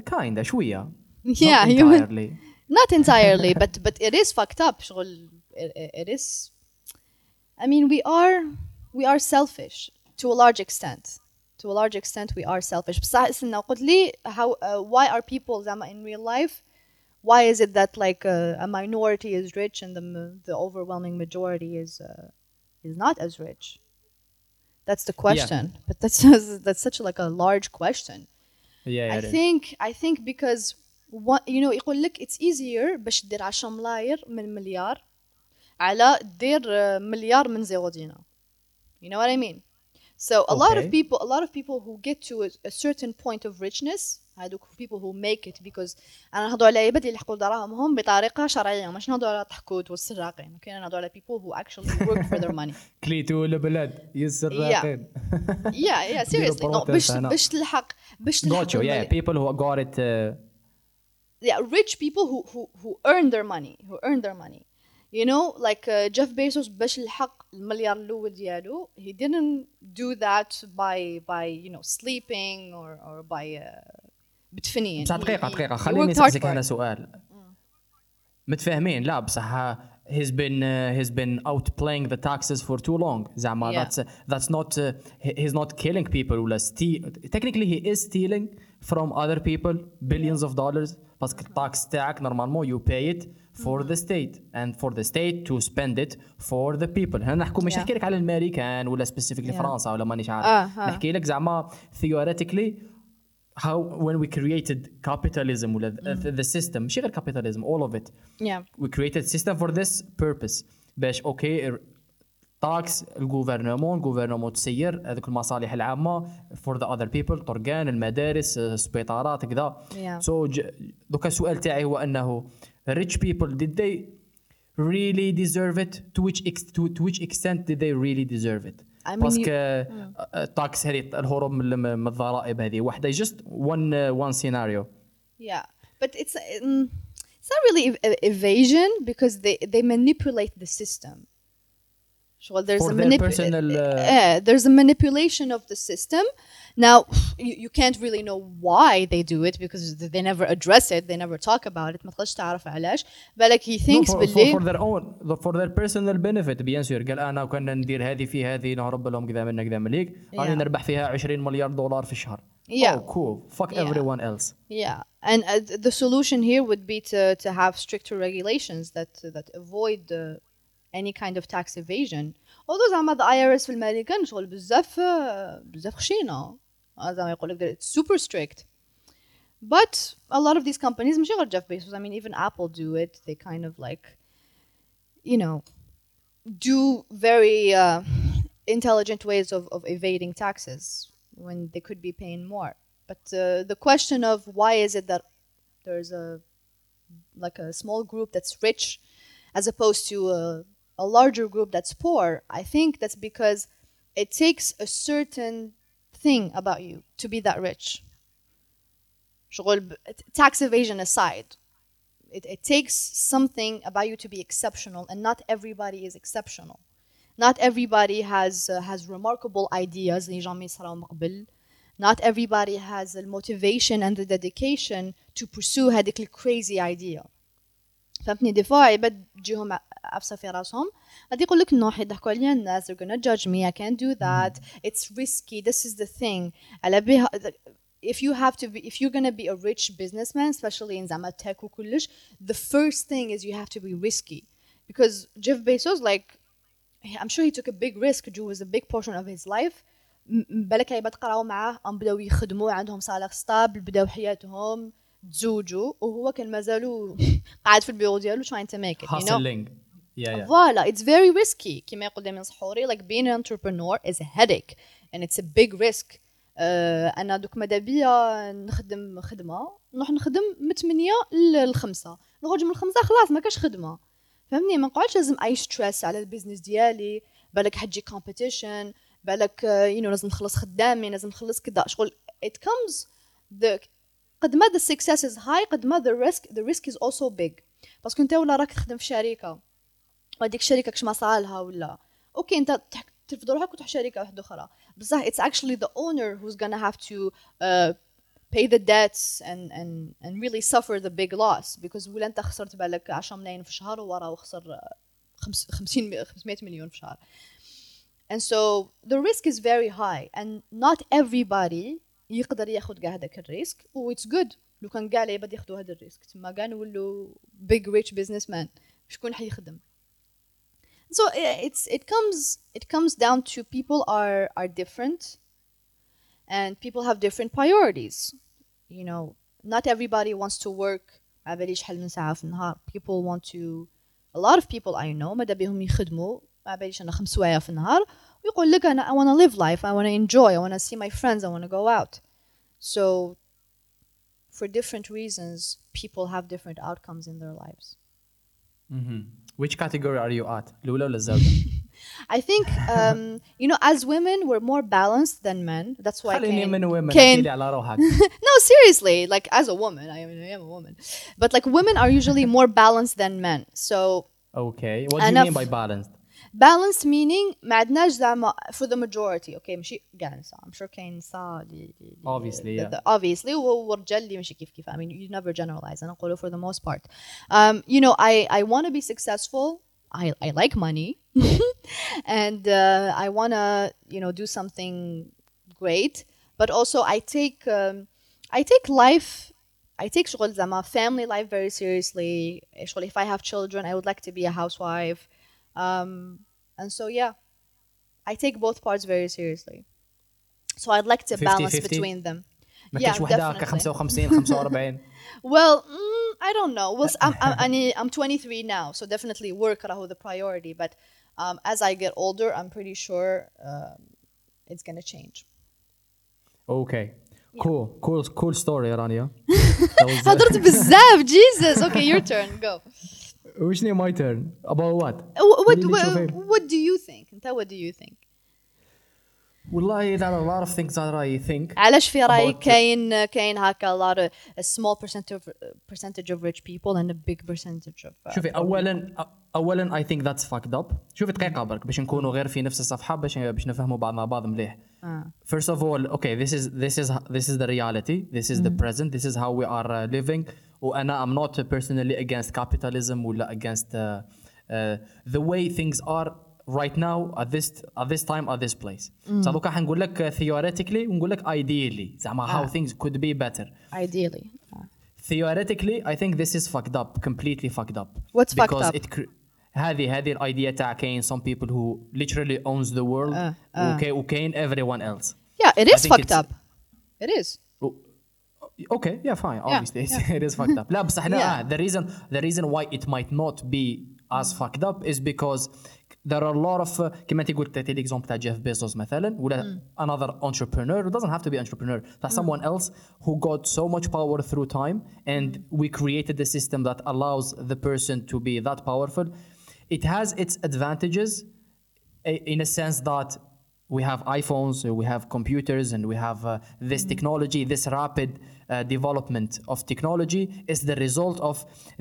kinda شوية *laughs* yeah Not human entirely. *laughs* not entirely but but it is fucked up شغل it, it- it is I mean we are we are selfish to a large extent to a large extent we are selfish بصح استنى قلت لي how uh, why are people زعما in real life why is it that like uh, a minority is rich and the m- the overwhelming majority is uh, is not as rich that's the question but that's *laughs* that's such like a large question yeah, I it is. think I think because one, you know يقول لك it's easier باش دير 10 ملاير من مليار على دير uh, مليار من زيرو دينار. You know what I mean? So a lot of Okay. people a lot of people who get to a, a certain point of richness هذوك people who make it because أنا نهضر على عباد اللي يحقوا دراهمهم بطريقه شرعيه مش نهضر على الطحكوت والسراقين أوكي نهضر على people who actually work for their money كليتو البلاد يسر Yeah. راقين yeah yeah seriously باش. باش تلحق باش تلحق got you yeah people who got it uh, yeah, rich people who who who earn their money, who earn their money. You know, like uh, Jeff Bezos باش الحق المليار الأول ديالو, he didn't do that by by you know sleeping or or by uh, بتفنين. بصح He- دقيقة he- دقيقة he خليني worked hard نسألك for هنا it. سؤال متفاهمين لا بصح he's been uh, he's been outplaying the taxes for too long زعما Yeah. that's that's not uh, he- he's not killing people ولا steal technically he is stealing from other people billions of dollars باسكو التاكس تاعك نورمالمون you pay it For the state and for the state to spend it for the people هنا نحكوا مش Yeah. نحكي لك على الامريكان ولا specifically Yeah. فرنسا ولا مانيش عارف آه، آه. نحكي لك زعما theoretically how when we created capitalism ولا the, the system مش غير capitalism all of it yeah we created system for this purpose باش أوكي تاكس الجوفرنمون الجوفرنمون تسير هذوك المصالح العامه for the other people طرقان المدارس السبيطارات كذا Yeah. so دوكا السؤال تاعي هو انه rich people did they really deserve it to which ex- to, to which extent did they really deserve it I mean, باسكو you- التاكس هذه الهروب من من الضرائب هذه واحده just one one scenario Yeah, but it's um, it's not really ev- ev- evasion because they they manipulate the system. So there's For a their manipu- personal, uh, yeah, there's a manipulation of the system. Now *sighs* you, you can't really know why they do it because they never address it, they never talk about it. ما تقدرش تعرف علاش. But like he thinks no, for, for, باللي for their own for their personal benefit بيان سور قال انا كنا ندير هذه في هذه نهرب لهم كذا من كذا من ليك راني Yeah. نربح فيها 20 مليار دولار في الشهر Yeah. oh cool fuck Yeah. everyone else Yeah, and uh, th- the solution here would be to to have stricter regulations that that avoid uh, any kind of tax evasion. Although زعما the IRS في الأمريكان شغل بزاف uh, بزاف خشينة. آه، زعما يقول لك that it's super strict. But a lot of these companies مش غير Jeff Bezos. I mean even Apple do it. They kind of like you know do very uh, intelligent ways of, of evading taxes when they could be paying more. But uh, the question of why is it that there's a like a small group that's rich as opposed to a, a larger group that's poor, I think that's because it takes a certain thing about you to be that rich. Tax evasion aside, it, it takes something about you to be exceptional, and not everybody is exceptional. Not everybody has uh, has remarkable ideas. Not everybody has the motivation and the dedication to pursue a crazy idea. فهمتني دي فوا عباد تجيهم عفسه في راسهم غادي يقول لك نو حيضحكوا عليا الناس they're gonna judge me I can't do that it's risky this is the thing على بها if you have to be if you're gonna be a rich businessman especially in زعما tech وكلش the first thing is you have to be risky because Jeff Bezos like I'm sure he took a big risk It was a big portion of his life م- م- بالك عباد قراو معاه قام بداو يخدموا عندهم صالح ستابل بداو حياتهم تزوجوا وهو كان مازالو قاعد في البيرو ديالو trying to make it you know فوالا it's very risky. كما يقول دائما صحوري like being an entrepreneur is a headache and it's a big risk. uh, أنا دوك ماذا بيا؟ نخدم خدمة. نروح نخدم من 8 ل 5 نخرج من 5 خلاص ما كاش خدمة. فهمني ما نقعدش لازم اي ستريس على البيزنس ديالي. بالك حتجي كومبيتيشن بالك يو نو لازم نخلص خدامي لازم نخلص كذا شغل it comes the قد ما the success is high قد ما the risk the risk is also big باسكو انت ولا راك تخدم في شركه وهذيك الشركه كش مصالها ولا اوكي انت تح- ترفض روحك وتروح شركه واحده اخرى بصح it's actually the owner who's gonna have to uh, pay the debts and and and really suffer the big loss because ولا انت خسرت بالك 10 ملايين في الشهر وراه خسر آه، خمس- 50 500 مليون في الشهر and so the risk is very high and not everybody يقدر ياخذ كاع هذاك الريسك و it's good لو كان كاع العباد ياخذوا هذا الريسك تما كاع نولوا big rich businessman شكون حيخدم so uh, it's it comes it comes down to people are are different and people have different priorities you know not everybody wants to work ما باليش شحال من ساعة في النهار people want to a lot of people I know ماذا بهم يخدموا ما باليش أنا خمس سوايع في النهار ويقول لك أنا I want to live life I want to enjoy I want to see my friends I want to go out so for different reasons people have different outcomes in their lives which category are you at الاولى ولا الزوجه *laughs* I think um, you know as women we're more balanced than men that's why خليني Kane- من women Kane- احكي لي على روحك *laughs* no seriously like as a woman I mean I am a woman but like women are usually more balanced than men so okay what do you أنا mean ف- by balanced balanced meaning ما عندناش زعما for the majority okay ماشي كاع نساء I'm sure كاين نساء اللي اللي- Obviously, the- yeah. the- obviously و- ورجال اللي ماشي كيف كيف I mean you never generalize أنا نقوله for the most part um, you know I I want to be successful I, I like money *laughs* and uh, I want to, you know, do something great. But also I take, um, I take life, I take شغل زعما family life very seriously. شغل if I have children, I would like to be a housewife. Um, and so, yeah, I take both parts very seriously. So I'd like to 50-50? balance between them. ما Yeah, كاينش وحده هكا definitely. 55 45 *laughs* Well, mm, I don't know. Well, I'm, I'm, I'm, I'm 23 now, so definitely work راهو the priority. But um, as I get older, I'm pretty sure um, it's gonna change. اوكي كول كول كول ستوري رانيا *laughs* هضرت بزاف Jesus. Okay, your turn. Go. وشني ماي تيرن اباوت وات Wh- What, اللي what, تشوفين. what do you think? انت what do you think? والله there are a lot of things that I think علاش في رايك About- كاين كاين هكا a lot of a small percentage of percentage of rich people and a big percentage of uh, شوفي poor اولا اولا I think that's fucked up شوفي دقيقه برك باش نكونوا غير في نفس الصفحه باش باش نفهموا بعضنا بعض مليح آه. First of all, okay, this is this is this is the reality. This is the present. This is how we are uh, living. وأنا I'm not personally against capitalism ولا against uh, uh, the way things are right now at this at this time at this place. So دوكا حنقول لك uh, theoretically ونقول لك ideally زعما how آه. things could be better. ideally آه. Theoretically, I think this is fucked up, completely fucked up. What's fucked Because up? It cr- هذه هذه الايديا تاع كاين some people who literally owns the world آه، آه. وكاين وكاين everyone else. yeah it I is think fucked it's- up it is Okay, yeah, fine. Obviously, *laughs* it's- it is fucked up. لا بصح لا Yeah. ah, the reason the reason why it might not be as fucked up is because there are a lot of uh, كما انت قلت تعطي الاكزومبل تاع جيف بيزوس مثلا ولا another entrepreneur it doesn't have to be entrepreneur تاع someone else who got so much power through time and we created a system that allows the person to be that powerful it has its advantages i- in a sense that we have iPhones, uh, we have computers, and we have uh, this technology, this rapid uh, development of technology is the result of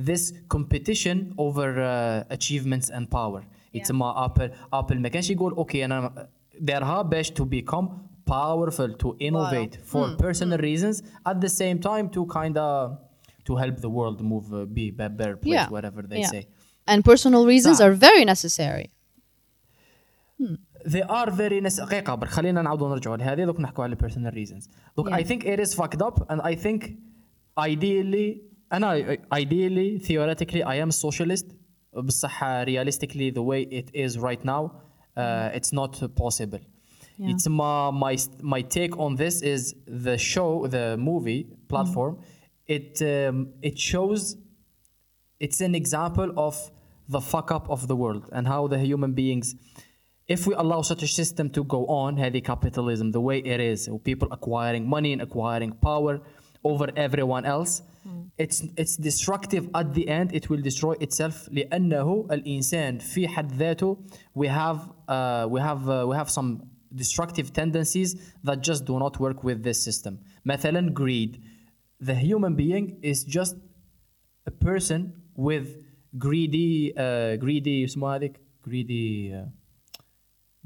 this competition over uh, achievements and power. It's Yeah. ما Apple Apple ما كانش يقول اوكي انا دارها باش to become powerful to innovate for personal reasons at the same time to kind of to help the world move uh, be a better place yeah whatever they yeah. say. and personal reasons صح. are very necessary they are very necessary دقيقة برك خلينا نعاودوا نرجعوا لهذه دوك نحكوا على personal reasons look Yeah. I think it is fucked up and I think ideally أنا ideally theoretically I am a socialist بصح realistically the way it is right now uh, it's not possible Yeah. it's my, my my take on this is the show the movie platform it um, it shows it's an example of the fuck up of the world and how the human beings if we allow such a system to go on heavy capitalism the way it is people acquiring money and acquiring power over everyone else it's it's destructive at the end it will destroy itself لأنه الإنسان في حد ذاته we have uh, we have uh, we have some destructive tendencies that just do not work with this system مثلا greed the human being is just a person with greedy uh, greedy اسمه هذيك greedy uh,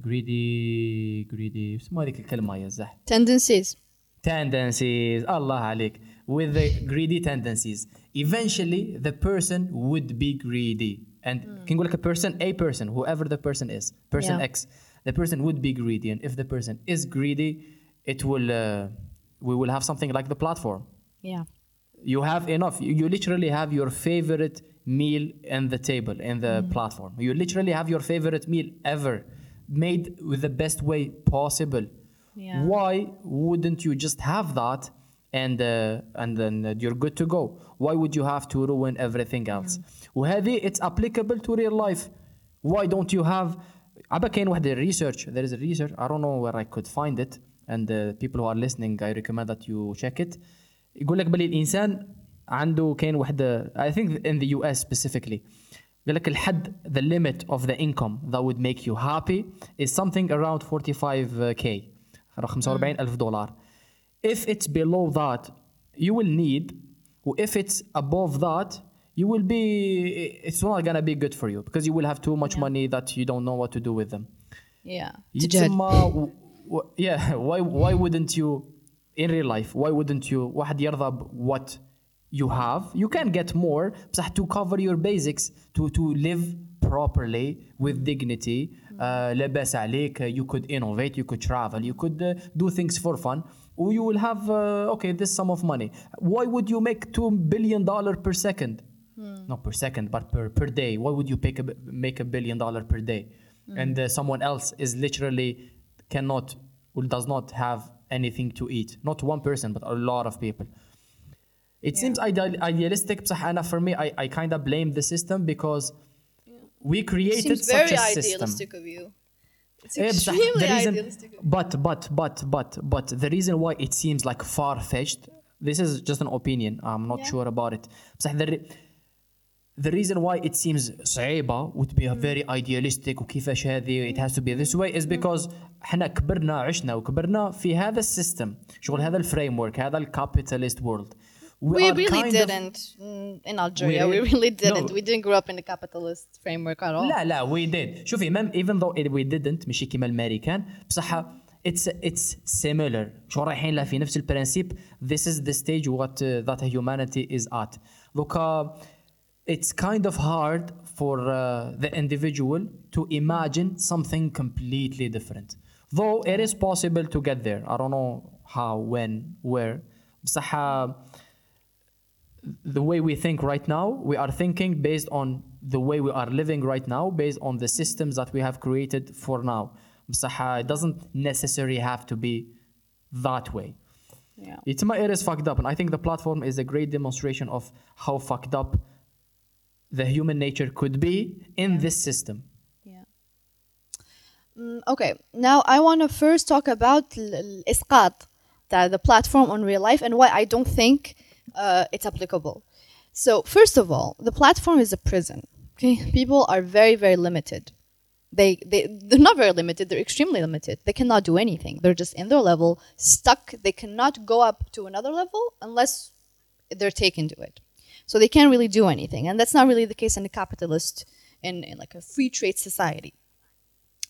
greedy greedy اسمه هذيك الكلمة يا زح tendencies tendencies الله عليك with the greedy tendencies eventually the person would be greedy and كي نقول لك a person a person whoever the person is person Yeah. X the person would be greedy and if the person is greedy it will uh, we will have something like the platform yeah you have enough you, you literally have your favorite meal in the table in the Mm. platform you literally have your favorite meal ever made with the best way possible Yeah. why wouldn't you just have that and uh, and then uh, you're good to go why would you have to ruin everything else وهذه it's applicable to real life why don't you have عبا كاين واحد research there is a research I don't know where I could find it and uh, people who are listening I recommend that you check it يقول لك بلي الانسان عنده كاين واحد I think in the US specifically قال لك الحد the limit of the income that would make you happy is something around 45k 45 ألف دولار if it's below that you will need و if it's above that you will be it's not gonna be good for you because you will have too much money that you don't know what to do with them yeah تجهل يتسمى و- و- yeah *laughs* why why wouldn't you in real life why wouldn't you واحد يرضى ب what you have you can get more بصح to cover your basics to to live properly with dignity uh, لاباس عليك you could innovate you could travel you could uh, do things for fun or you will have uh, okay this sum of money why would you make 2 billion dollar per second not per second but per, per day why would you pick a, b- make a billion dollar per day and uh, someone else is literally cannot or does not have anything to eat not one person but a lot of people it seems ideal, idealistic بصح أنا for me I, I kind of blame the system because we created Seems such very a system idealistic of you. It's إيه بصح extremely the reason idealistic. Of you. but but but but but the reason why it seems like far-fetched this is just an opinion I'm not Yeah. sure about it بصح the, re- the reason why it seems صعيبة would be a very idealistic وكيفاش هذه it has to be this way is because احنا كبرنا عشنا وكبرنا في هذا السيستم شغل هذا الفريم هذا الكابيتاليست world We are really kind of- didn't mm, in Algeria. We, really- really didn't. No. We didn't grow up in a capitalist framework at all. لا لا we did شوفي مم even though it- we didn't ماشي كيما الامريكان بصح it's it's similar شو رايحين لها في نفس البرانسيب this is the stage what uh, that humanity is at دوكا it's kind of hard for uh, the individual to imagine something completely different though it is possible to get there I don't know how when where بصح uh, the way we think right now, we are thinking based on the way we are living right now, based on the systems that we have created for now. It doesn't necessarily have to be that way. Yeah. It's my it is fucked up, and I think the platform is a great demonstration of how fucked up the human nature could be in yeah. this system. Yeah. Mm, okay, now I want to first talk about isqat, the, the platform on real life, and why I don't think uh, it's applicable. So first of all, the platform is a prison. Okay, people are very very limited. They they they're not very limited. They're extremely limited. They cannot do anything. They're just in their level, stuck. They cannot go up to another level unless they're taken to it. So they can't really do anything, and that's not really the case in a capitalist, in, in like a free trade society.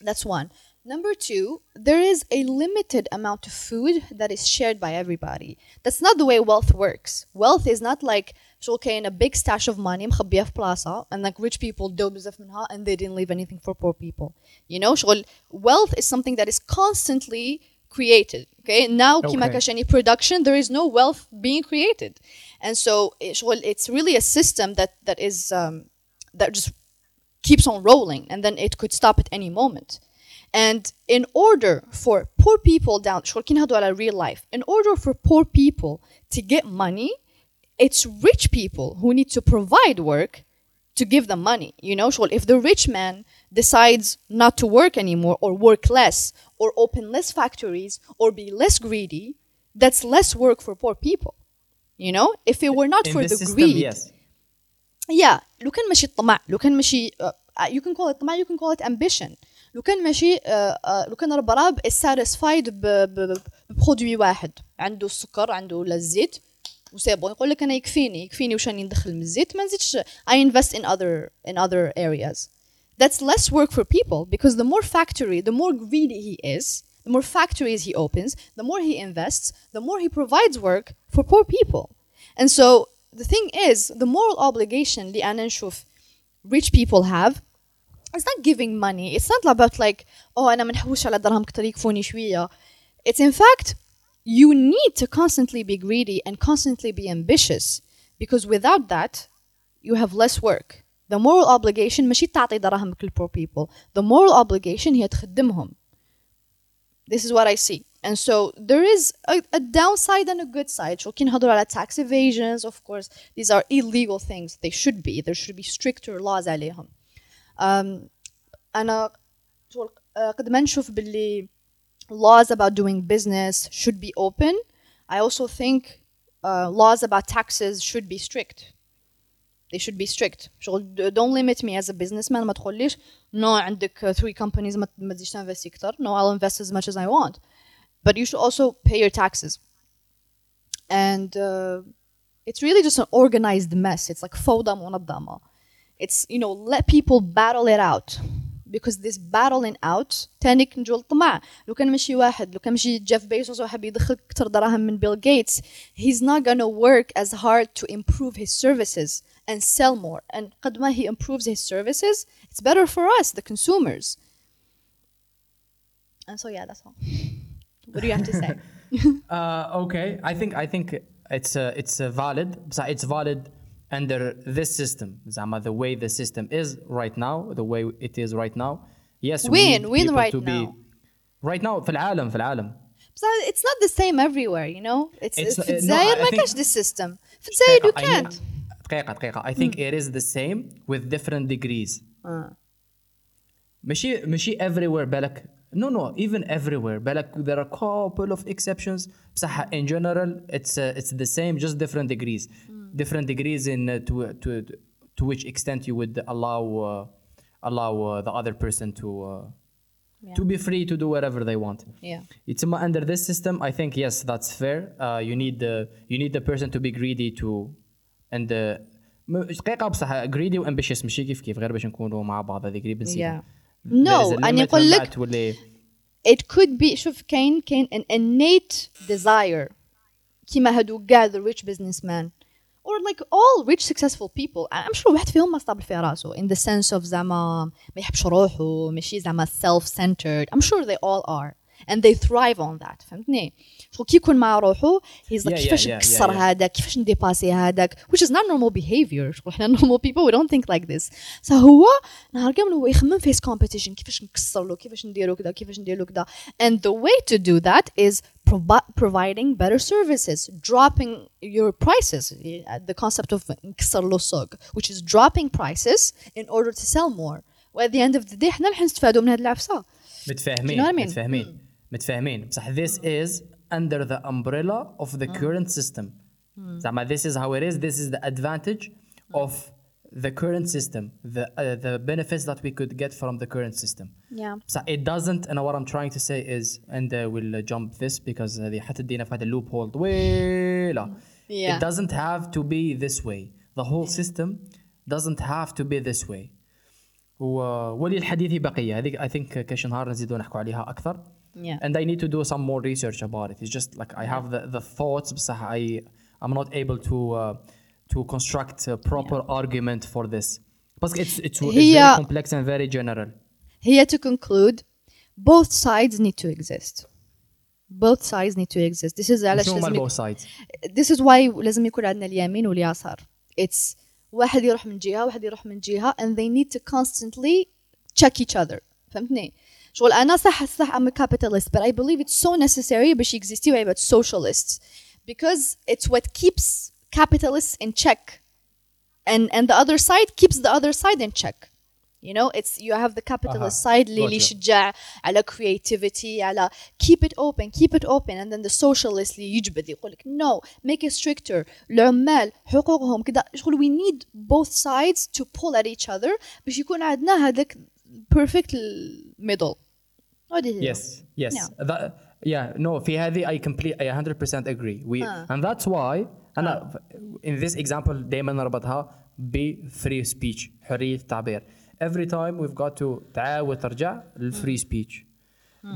That's one. Number two, there is a limited amount of food that is shared by everybody. That's not the way wealth works. Wealth is not like شغل كاين a big stash of money مخبيها في بلاصة and like rich people do بزاف منها and they didn't leave anything for poor people. You know شغل wealth is something that is constantly created. Okay, now كيما Okay. كاش any production there is no wealth being created, and so إيه، شغل it's really a system that that is um, that just keeps on rolling and then it could stop at any moment. And in order for poor people down شغل كي نهضروا على real life, in order for poor people to get money, it's rich people who need to provide work to give them money. You know, شغل if the rich man decides not to work anymore or work less or open less factories or be less greedy, that's less work for poor people. You know, if it were not In for this the system, greed, yes. yeah لو كان ماشي الطمع لو كان ماشي uh, you can call it طمع you can call it ambition لو كان ماشي uh, uh, لو كان البراب is satisfied ب- ب- ب- ببرودوي واحد عنده السكر عنده ولا الزيت وسي بون يقول لك انا يكفيني يكفيني واش راني ندخل من الزيت ما نزيدش I invest in other in other areas that's less work for people because the more factory the more greedy he is the more factories he opens the more he invests the more he provides work for poor people and so the thing is the moral obligation اللي أنا نشوف rich people have it's not giving money it's not about like oh أنا منحوش على درهم كتر يكفوني شوية it's in fact you need to constantly be greedy and constantly be ambitious because without that you have less work the moral obligation ماشي تعطي دراهمك لل poor people the moral obligation هي تخدمهم this is what I see. And so there is a, a downside and a good side. شو كي نهضروا على tax evasions, of course, these are illegal things. They should be. There should be stricter laws عليهم. Um, أنا شغل آه، قد ما نشوف باللي laws about doing business should be open. I also think uh, laws about taxes should be strict. They should be strict. شغل d- don't limit me as a businessman ما تقوليش no عندك uh, three companies ما ما تزيدش تنفستي كتر. No, I'll invest as much as I want. But you should also pay your taxes. And uh, it's really just an organized mess. It's like فوضى منظمة. It's, you know, let people battle it out. because this battling out تانيك نجو الطمع لو كان مشي واحد لو كان مشي جيف بيزوس وحب يدخل كتر دراهم من بيل جيتس he's not gonna work as hard to improve his services and sell more and قد ما he improves his services it's better for us the consumers and so yeah that's all what do you have to say *laughs* Uh, okay, I think I think it's uh, it's uh, valid. So It's valid under this system. زعما the way the system is right now, the way it is right now. Yes, we When? need When people right to be now? right now في العالم في العالم. So it's not the same everywhere you know it's, It's- في uh, no, الجزائر I ما think- كانش this system في الجزائر you I mean- can't دقيقة دقيقة. I think it is the same with different degrees. ماشي ماشي everywhere بالك no no even everywhere بالك there are couple of exceptions بصح in general it's uh, it's the same just different degrees different degrees in uh, to to to which extent you would allow uh, allow uh, the other person to uh, to be free to do whatever they want yeah it's um, under this system i think yes that's fair uh, you need the you need the person to be greedy to and uh, م- دقيقة بصح greedy و ambitious ماشي كيف كيف غير باش نكونوا مع بعض هذه قريب نسيبها Yeah. No, أنا نقول لك- تولي it could be شوف كاين كاين an innate desire كيما هادو كاع the rich businessmen or like all rich successful people I'm sure واحد فيهم ما صاب في راسه in the sense of زعما ما يحبش روحه ماشي زعما self centered I'm sure they all are and they thrive on that فهمتني شغل كي يكون مع روحه he's like Yeah, yeah, كيفاش yeah, نكسر yeah, yeah. هذاك كيفاش نديباسي هذاك which is not normal behavior شغل احنا *laughs* normal people we don't think like this فهو نهار كامل هو يخمم في his competition كيفاش نكسر له كيفاش نديرو كذا كيفاش نديرو كذا and the way to do that is provi- providing better services dropping your prices the concept of نكسر له السوق which is dropping prices in order to sell more و at the end of the day احنا اللي حنستفادوا من هذه العفسه متفاهمين You know what I mean? متفاهمين متفاهمين بصح this is under the umbrella of the current system زعما this is how it is this is the advantage of the current system the uh, the benefits that we could get from the current system yeah So it doesn't and what I'm trying to say is and uh, we'll uh, jump this because هذه حتدينا في هذا اللوب هول طويلة Yeah. it doesn't have to be this way the whole system doesn't have to be this way و وللحديث بقية هذيك I think كاش نهار نزيدو نحكوا عليها أكثر Yeah. and I need to do some more research about it it's just like I have the, the thoughts بصح I I'm not able to uh, to construct a proper argument for this because it's it's, it's هي- very complex and very general Here to conclude, both sides need to exist. Both sides need to exist. This is علاش شنو لازم هما يك- both sides this is why لازم يكون عندنا اليمين واليسار. It's واحد يروح من جهة واحد يروح من جهة and they need to constantly check each other. فهمتني؟ شغل أنا صح صح I'm a capitalist but I believe it's so necessary باش يكزيستيو عباد socialists because it's what keeps capitalists in check and and the other side keeps the other side in check. You know, it's you have the capitalist أها. side اللي اللي Gotcha. يشجع على creativity على keep it open keep it open and then the socialist اللي يجبد يقول لك no make it stricter العمال حقوقهم كذا شغل we need both sides to pull at each other باش يكون عندنا هذاك perfect middle هذه هي. Yes, yes. Yeah. That, yeah, no, في هذه I complete I 100% agree. We Ah. and that's why أنا in this example دائما نربطها ب free speech حرية التعبير. Every time we've got to تعاود ترجع لل free speech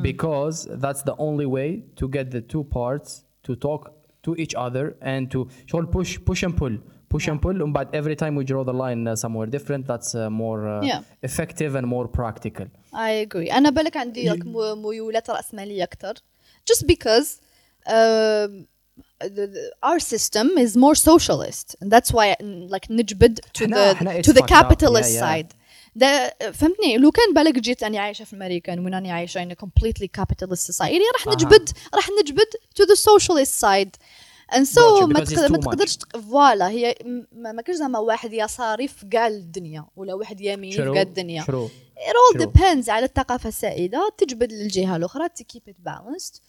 because that's the only way to get the two parts to talk to each other and to شغل push push and pull push and pull ومن بعد every time we draw the line uh, somewhere different that's uh, more uh, Yeah. effective and more practical. I agree أنا بالك عندي like مو- ميولات رأسمالية أكتر just because um, the, the, our system is more socialist and that's why like نجبد to the to the capitalist side. ده فهمتني؟ لو كان بالك جيت أنا عايشة في أمريكا وين أنا عايشة in a completely capitalist society راح. نجبد راح نجبد to the socialist side. And so ما. تقدرش تق- فوالا هي ما كاينش زعما واحد يساري في كاع الدنيا ولا واحد يميني في كاع الدنيا. It all depends على الثقافة السائدة. تجبد للجهة الأخرى to keep it balanced.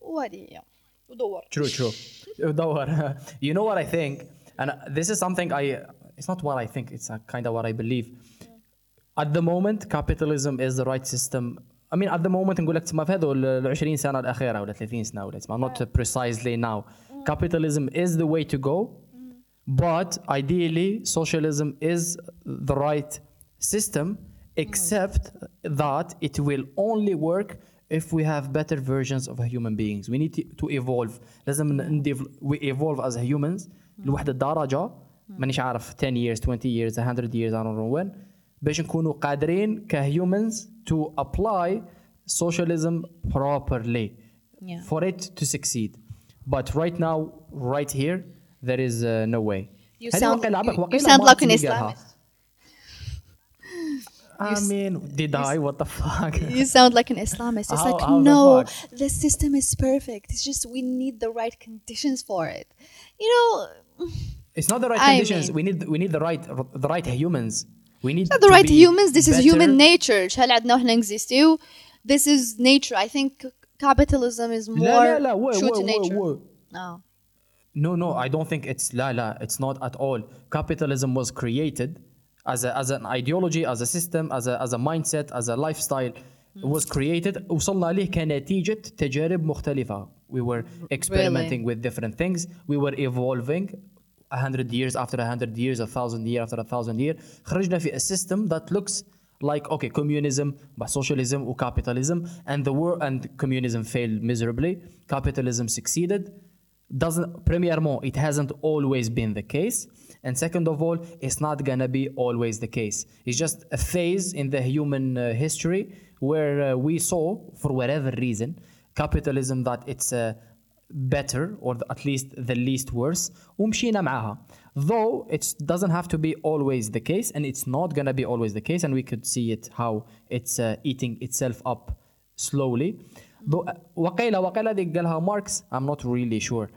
وهذه هي. ودور True, true. *laughs* دور. *laughs* you know what I think, and this is something I. It's not what I think. It's uh, kind of what I believe. At the moment, capitalism is the right system. I mean, at the moment نقول لك ما في هذول ال 20 سنة الأخيرة ولا 30 سنة ولا I'm not precisely now. Capitalism is the way to go, but ideally, socialism is the right system except that it will only work if we have better versions of human beings we need to- to evolve لازم نديف we evolve as humans لواحد الدرجة مانيش عارف 10 years 20 years 100 years I don't know when باش نكونوا قادرين كهumans to apply socialism properly Yeah. for it to succeed but right now right here there is uh, no way You هذه sound- واقيلا عبك you- you واقيلا sound like an ماركس اللي قالها. Islamist. I mean, did I? What the fuck? *laughs* You sound like an Islamist. It's How- like, how the no, fuck? the system is perfect. It's just we need the right conditions for it. You know, It's not the right I conditions. mean- we need we need the right the right humans. We need not the to right be humans. This is human better. nature. شحال عندنا وحنا نكزيستيو. This is nature. I think capitalism is more لا لا لا whoa, true whoa, to whoa, nature. whoa. No. No, no, I don't think it's لا لا. It's not at all. Capitalism was created as a, as an ideology, as a system, as a as a mindset, as a lifestyle. It was created وصلنا ليه كنتيجة تجارب مختلفة. We were experimenting with different things. We were evolving. A hundred years after a hundred years, a thousand year after a thousand year. خرجنا في a system that looks like okay communism but socialism or capitalism and the war and communism failed miserably capitalism succeeded doesn't premièrement it hasn't always been the case and second of all it's not gonna be always the case it's just a phase in the human uh, history where uh, we saw for whatever reason capitalism that it's uh, better or the- at least the least worse ومشينا معاها though it doesn't have to be always the case and it's not gonna be always the case and we could see it how it's uh, eating itself up slowly though وقيلة وقيلة دي قالها ماركس I'm not really sure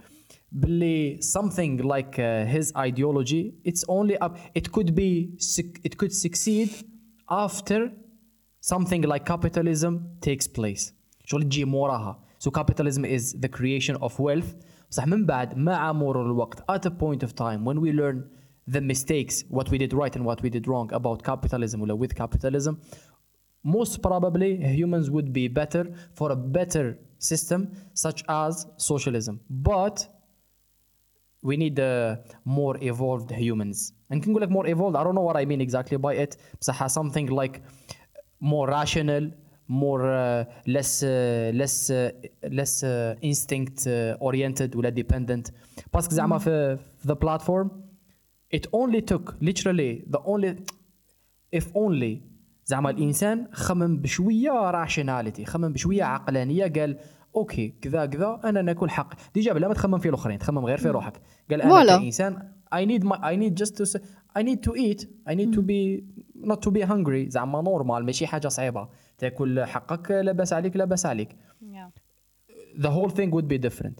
باللي something like uh, his ideology it's only up it could be suc- it could succeed after something like capitalism takes place شغل تجي موراها so capitalism is the creation of wealth بصح من بعد مع مرور الوقت at a point of time when we learn the mistakes what we did right and what we did wrong about capitalism ولا with capitalism most probably humans would be better for a better system such as socialism but we need uh, more evolved humans and can go like more evolved I don't know what I mean exactly by it بصح something like more rational more uh, less uh, less uh, less uh, instinct uh, oriented ولا dependent باسكو زعما في في the platform it only took literally the only if only زعما الانسان خمم بشويه راشناليتي خمم بشويه عقلانيه قال أوكي كذا كذا أنا ناكل حق. ديجا بلا ما تخمم في الأخرين تخمم غير في روحك. قال أنا ولا. كإنسان اي نيد ماي اي نيد جاست تو اي نيد تو ايت اي نيد تو بي نوت تو بي هانجري زعما نورمال ماشي حاجة صعيبة. تاكل حقك لاباس عليك لاباس عليك. ذا هول ثينغ وود بي ديفرنت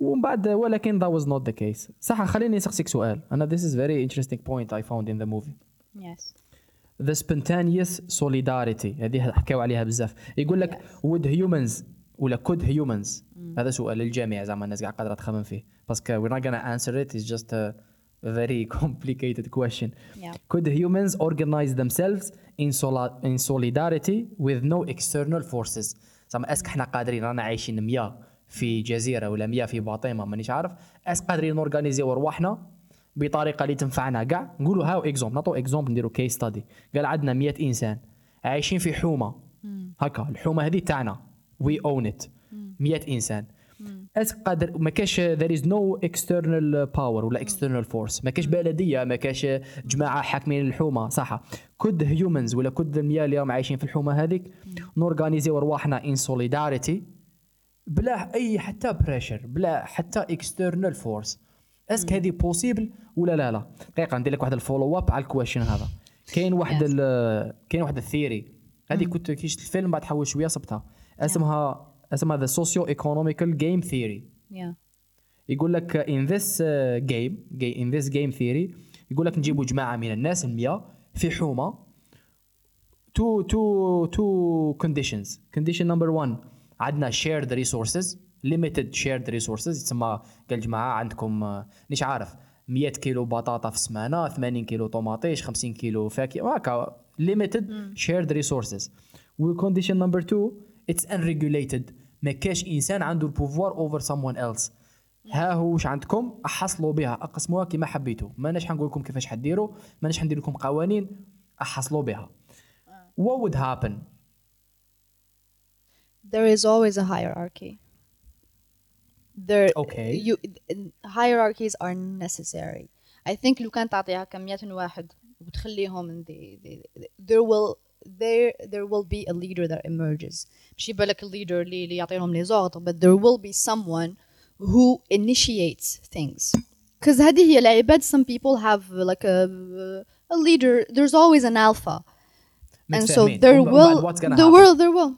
ومن بعد ولكن ذا واز نوت ذا كيس صح خليني نسقسيك سؤال. أنا ذيس از فيري انتريستينغ بوينت اي فاوند ان ذا موفي يس ذا سبونتانيوس سوليداريتي هذه حكاو عليها بزاف. يقول لك وود هيومنز ولا could humans. هذا سؤال للجميع زعما الناس قاعد قادرة تخمم فيه. باسكو not gonna answer it. It's just a very *laughs* complicated question. Yeah. could humans organize themselves in, sola- in solidarity with no external forces? زعما أسك إحنا قادرين؟ رانا عايشين 100 في جزيرة ولا 100 في باطيمة مانيش عارف. أسك قادرين نورغانيزيو رواحنا بطريقة اللي تنفعنا؟ كاع نقولوا هاو اكزومبل نعطوا اكزومبل نديروا كيس ستادي قال عندنا 100 إنسان عايشين في حومة. هكا الحومة هذه تاعنا. وي اون ات 100 إنسان. أس قادر ما كاش there is no external power ولا external force. ما كاش بلدية ما كاش جماعة حاكمين الحومة. صح. كود هيومنز ولا كود المياه اللي راهم عايشين في الحومة هذيك؟ نورغانيزيو رواحنا ان solidarity. بلا أي حتى بريشر بلا حتى اكسترنال فورس أسك هذه بوسيبل ولا لا لا؟ دقيقة ندير لك واحد الفولو اب على الكويشن هذا. *laughs* كاين واحد كاين واحد الثيري هذه كنت كي شفت الفيلم بعد حول شوية صبتها. أسمها أسمها ذا سوسيو ايكونوميكال جيم ثيوري يقول لك ان ذس جيم ان ذس جيم ثيوري يقول لك نجيبوا جماعة من الناس 100 في حومة. تو تو تو كونديشنز كونديشن نمبر 1 عندنا شيرد ريسورسز ليميتد شيرد ريسورسز تسمى قال جماعة عندكم آه، مش عارف 100 كيلو بطاطا في السمانه 80 كيلو طوماطيش 50 كيلو فاكهة هكا ليميتد شيرد ريسورسز والكونديشن نمبر 2 اتس unregulated. ما كاش إنسان عنده البوفوار اوفر someone ايلس ها هو واش عندكم؟ أحصلوا بها. أقسموها كما حبيتوا ماناش حنقول لكم كيفاش حديروا ماناش حندير لكم قوانين. أحصلوا بها. What would happen? There is always a hierarchy. There okay. you hierarchies are necessary. I think لو كان تعطيها كميات واحد وتخليهم they, they, there will there there will be a leader that emerges مش يبقى لك leader اللي اللي يعطيهم لي زغط but there will be someone who initiates things because هذه هي العباد some people have like a a leader there's always an alpha and so متفاهمين. there وبعد will what's gonna the happen? world there will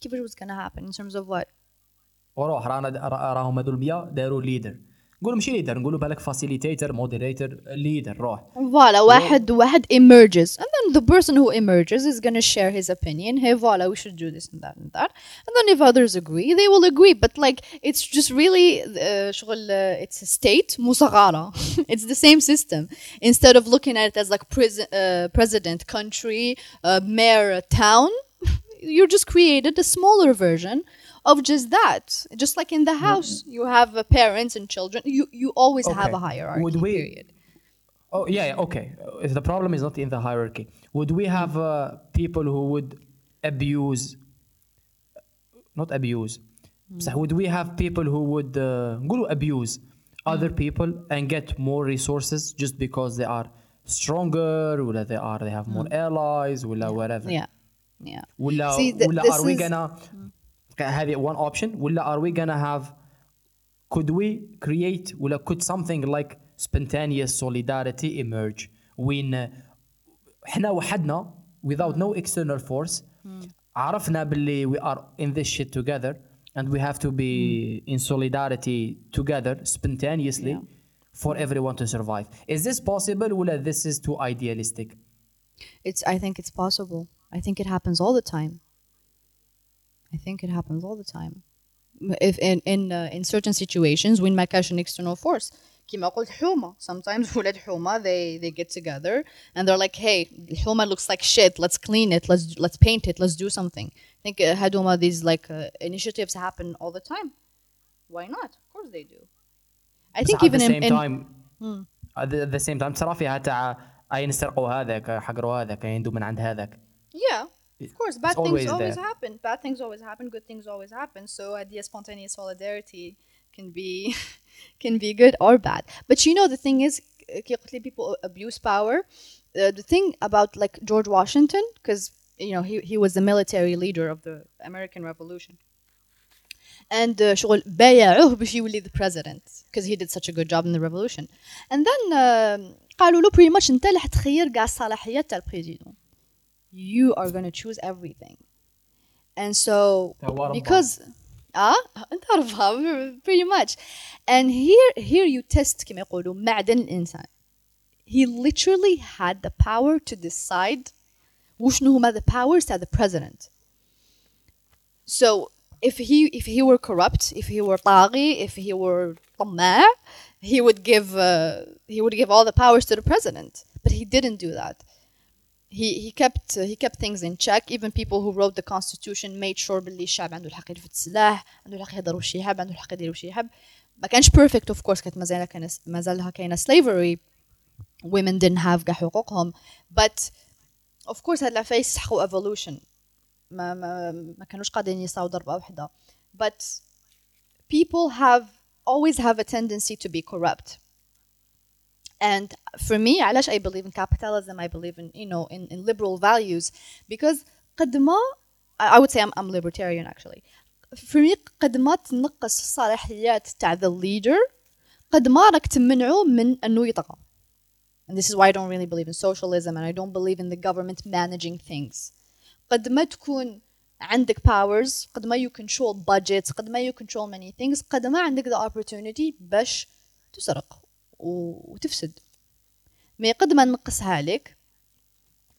كيف what's gonna happen in terms of what وروح رانا را- راهم هذول 100 داروا ليدر نقولوا ماشي ليدر نقولوا بالك فاسيليتيتر مودريتر ليدر روح Voila, واحد واحد emerges and then the person who emerges is going to share his opinion hey voila we should do this and that and that and then if others agree they will agree but like it's just really uh, شغل uh, it's a state مصغرة *laughs* it's the same system instead of looking at it as like presi- uh, president country uh, mayor town *laughs* you just created a smaller version of just that just like in the house you have uh, parents and children you you always have Okay. a hierarchy Would we- period Oh yeah, yeah, okay. Uh, The problem is not in the hierarchy. Would we have uh, people who would abuse, not abuse, بصح would we have people who would uh, نقولوا abuse other people and get more resources just because they are stronger ولا they are they have more allies ولا whatever Yeah, yeah. ولا See, th- ولا this are we is- gonna هذه one option ولا are we gonna have could we create ولا could something like spontaneous solidarity emerge when احنا وحدنا without no external force عرفنا باللي we are in this shit together and we have to be in solidarity together spontaneously Yeah. for everyone to survive is this possible ولا this is too idealistic It's. I think it's possible. I think it happens all the time. I think it happens all the time. If in in uh, in certain situations when ما كانش an external force. كما قلت حومة sometimes *laughs* ولاد حومة they they get together and they're like hey الحومة looks like shit let's clean it let's let's paint it let's do something I think uh, هادوما these like uh, initiatives happen all the time why not of course they do I think بس even at the in, same in time at the, at the same time ترى فيها تاع اي نسرقوا هذاك حقروا هذاك يندوا من عند هذاك Yeah, of course. Bad It's things always always there. happen. Bad things always happen. Good things always happen. So idea spontaneous solidarity can be *laughs* can be good or bad. But you know the thing is, كي قلت لي people abuse power. Uh, the thing about like George Washington, because you know he he was the military leader of the American Revolution. And uh, شغل بايعوه باش يولي the president because he did such a good job in the revolution. And then um, قالوا له pretty much انت اللي حتخير كاع الصلاحيات تاع البريزيدون. You are gonna choose everything. And so توا ربع. because اه *laughs* انت رفضها pretty much. And here here you test كما يقولوا معدن الانسان. He literally had the power to decide وشنو هما the powers تاع the president. So if he if he were corrupt, if he were طاغي, if he were طماع, he would give uh, he would give all the powers to the president. But he didn't do that. He he kept uh, he kept things in check. Even people who wrote the constitution made sure باللي الشعب عنده الحق يرفد السلاح، عنده الحق يهضر وش يحب، عنده الحق يدير وش يحب. ما كانش perfect of course كانت مازالها كان مازالها كاينه slavery. Women didn't have كاع حقوقهم. But of course هاد العفايس يستحقوا evolution. ما ما ما كانوش قادرين يساووا ضربة واحدة but people have always have a tendency to be corrupt and for me علاش I believe in capitalism I believe in you know in, in liberal values because قد ما I I would say I'm, I'm libertarian actually for me قد ما تنقص الصلاحيات تاع the leader قد ما راك تمنعه من انه يطغى and this is why I don't really believe in socialism and I don't believe in the government managing things قد ما تكون عندك powers قد ما you control budgets قد ما you control many things قد ما عندك the opportunity باش تسرق و- وتفسد. مي قد ما نقصها لك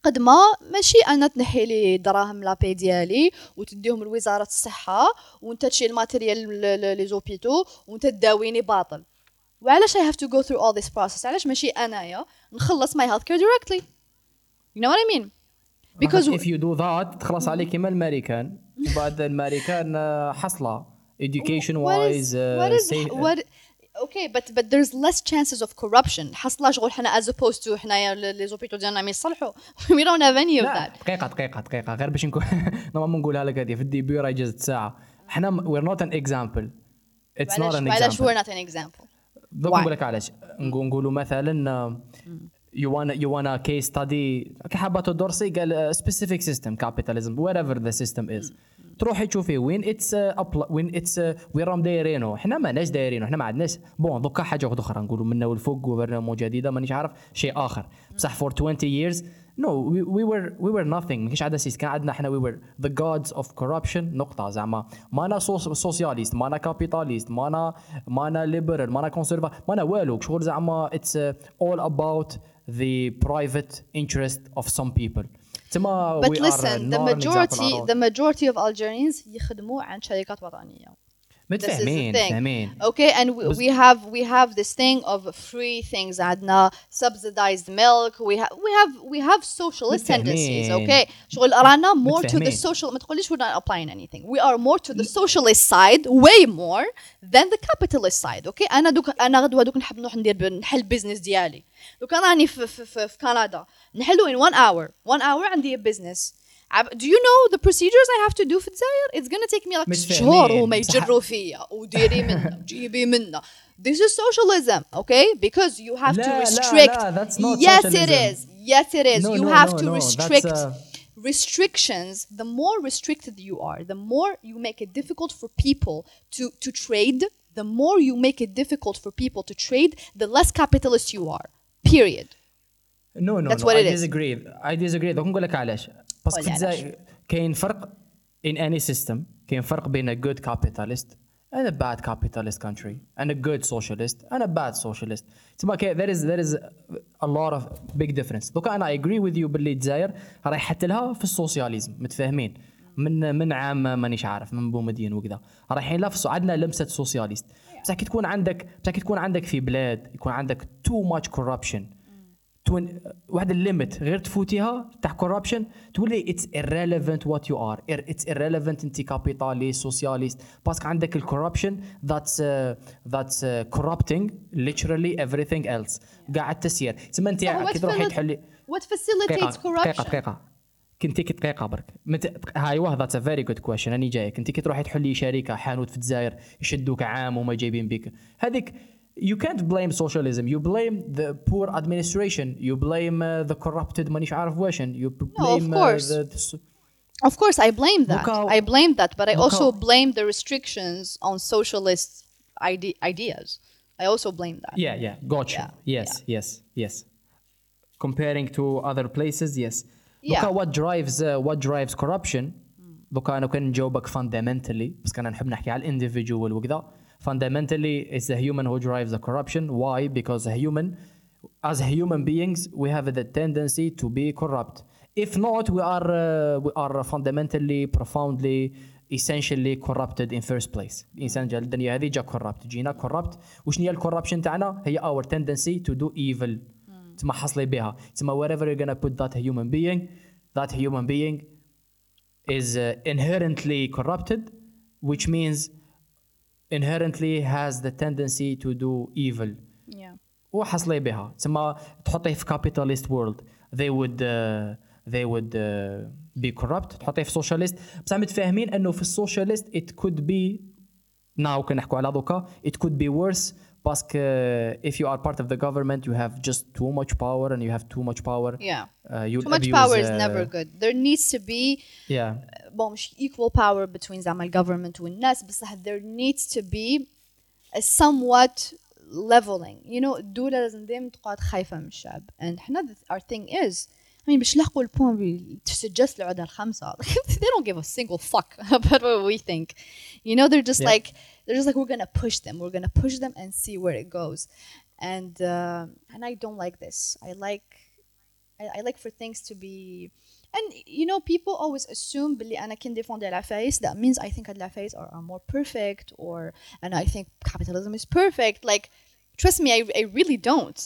قد ما ماشي أنا تنحي لي دراهم لابي ديالي وتديهم لوزارة الصحة وانت تشيل الماتيريال لي زوبيتو وانت تداويني باطل. وعلاش I have to go through all this process علاش ماشي أنايا نخلص my healthcare directly you know what I mean? Because if you do that تخلص عليك كيما الامريكان وبعد الامريكان آه، حصلة. Education what wise is, what is safe- what أوكي but but there's less chances of corruption. حصل شغل حنا as opposed to حنايا لي زوبيتو ديالنا ما يصلحوا. *laughs* We don't have any of لا that. دقيقة دقيقة دقيقة. غير باش نكون *laughs* نورمالمون نقولها لك هذه في الديبي راه جازت ساعه حنا وير نوت ان اكزامبل اتس نوت ان معلش we're اكزامبل not an example? دوك Why? نقول لك علاش. نقول- نقولوا مثلا يو وأنا يو وأنا كيس ستادي كحباتو دورسي قال سبيسيفيك سيستم كابيتاليزم وير ايفر ذا سيستم از تروحي تشوفي وين اتس وين اتس وين راهم دايرينه. حنا ماناش دايرينه. حنا ما عندناش بون دوكا حاجة واحدة أخرى. نقولوا منا والفوق غوفرنمون جديدة مانيش عارف. شيء آخر. بصح فور 20 years. No we, we were we were nothing. ما كاينش عندنا سيستم كان عندنا حنا we were the gods of corruption. نقطة. زعما. مانا سوسياليست مانا كابيتاليست مانا مانا ليبرال مانا كونسيرفا مانا والو. شغل زعما uh, all about the private interest of some people. تما but listen the majority the majority of Algerians يخدموا عند شركات وطنية This is the متفاهمين thing. فاهمين Okay, and we, we have we have this thing of free things عندنا subsidized milk. We have we have we have socialist tendencies. متفاهمين. Okay, شغل رانا more to the متفاهمين. social. ما تقوليش we're not applying anything. We are more to the socialist side, way more than the capitalist side. Okay, أنا دوك أنا غدوة دوك نحب نروح ندير ب- نحل business ديالي. دوك أنا راني في في في, في كندا نحلو in one hour. One hour عندي business. عب- Do you know the procedures I have to do في الجزائر? It's gonna take me like متفاهمين. شهور وما بصح- يجروا فيا وديري منا وجيبي منا This is socialism, okay? Because you have to لا، لا، restrict. لا, that's not yes, it socialism. is. Yes, it is. No, you no, have no, to no, that's, restrict uh, restrictions. The more restricted you are, the more you make it difficult for people to to trade. The more you make it difficult for people to trade, the less capitalist you are. Period. نو نو That's no, what I it is. disagree I disagree دوك نقول لك علاش قولي في الجزائر كاين فرق in any system. كاين فرق بين and a bad capitalist country and a good socialist and a bad socialist. تسمى كاين there is there is a lot of big difference. دوكا أنا agree with you باللي الجزائر راح يحط لها في السوسياليزم. متفاهمين؟ من من عام مانيش عارف من بومدين وكذا. رايحين لها في عندنا لمسة سوسياليست. بصح كي تكون عندك بصح كي تكون عندك في بلاد يكون عندك much corruption. تون واحد الليمت غير تفوتيها تاع كوربشن تولي اتس irrelevant what you are. اتس irrelevant انت كابيتاليست سوسياليست باسكو عندك الكوربشن that's uh, corrupting literally everything else. كاع التسيير تسمى انت كي تروحي تحلي What facilitates دقيقة corruption? دقيقة. كنتي كي دقيقة برك. مت... هاي واه ذاتس ا فيري جود كويشن راني جايك انت كي تروحي تحلي شركة حانوت في الجزائر يشدوك عام وما جايبين بك هذيك you can't blame socialism you blame the poor administration you blame uh, the corrupted مانيش عارف واشن you blame uh, course. the, the, Of course, I blame that. Look how- I blame that, but I look also how- blame the restrictions on socialist ide- ideas. I also blame that. Yeah, yeah, gotcha. Yeah, Yes, yes, yes. Comparing to other places, yes. Yeah. Look at what drives uh, what drives corruption. دوكا انا كان نجاوبك fundamentally بس كان نحب نحكي على الانديفيدوال وكذا fundamentally it's the human who drives the corruption why because a human as human beings we have the tendency to be corrupt if not we are uh, we are fundamentally profoundly essentially corrupted in first place الانسان جا الدنيا هذه جا corrupt جينا corrupt وشنو هي الكوربشن تاعنا هي our tendency to do evil تما حصلي بها تما wherever you're gonna put that human being that human being is uh, inherently corrupted which means inherently has the tendency to do evil Yeah. وحصلي بها تسمى تحطيه في capitalist world they would uh, they would uh, be corrupt تحطيه في socialist بصح متفاهمين انه في السوشياليست it could be now كنا نحكوا على دوكا it could be worse باسكو uh, if you are part of the government you have just too much power and you have too much power Yeah. uh, you Too much abuse, power is uh, never good. There needs to be yeah bon, مش equal power between زعما الجفرمنت والناس بصح there needs to be a somewhat leveling you know الدولة لازم دايما تقعد خايفة من الشعب and حنا th- our thing is I mean باش نلحقوا البوان بي- تسجست العدة الخمسة *laughs* they don't give a single fuck *laughs* about what we think you know they're just Yeah. like they're just like we're gonna push them we're gonna push them and see where it goes and uh, and I don't like this I like I, I like for things to be and you know people always assume باللي أنا كن défendre العفايس that means I think العفايس are, are more perfect or and I think capitalism is perfect like trust me I, I really don't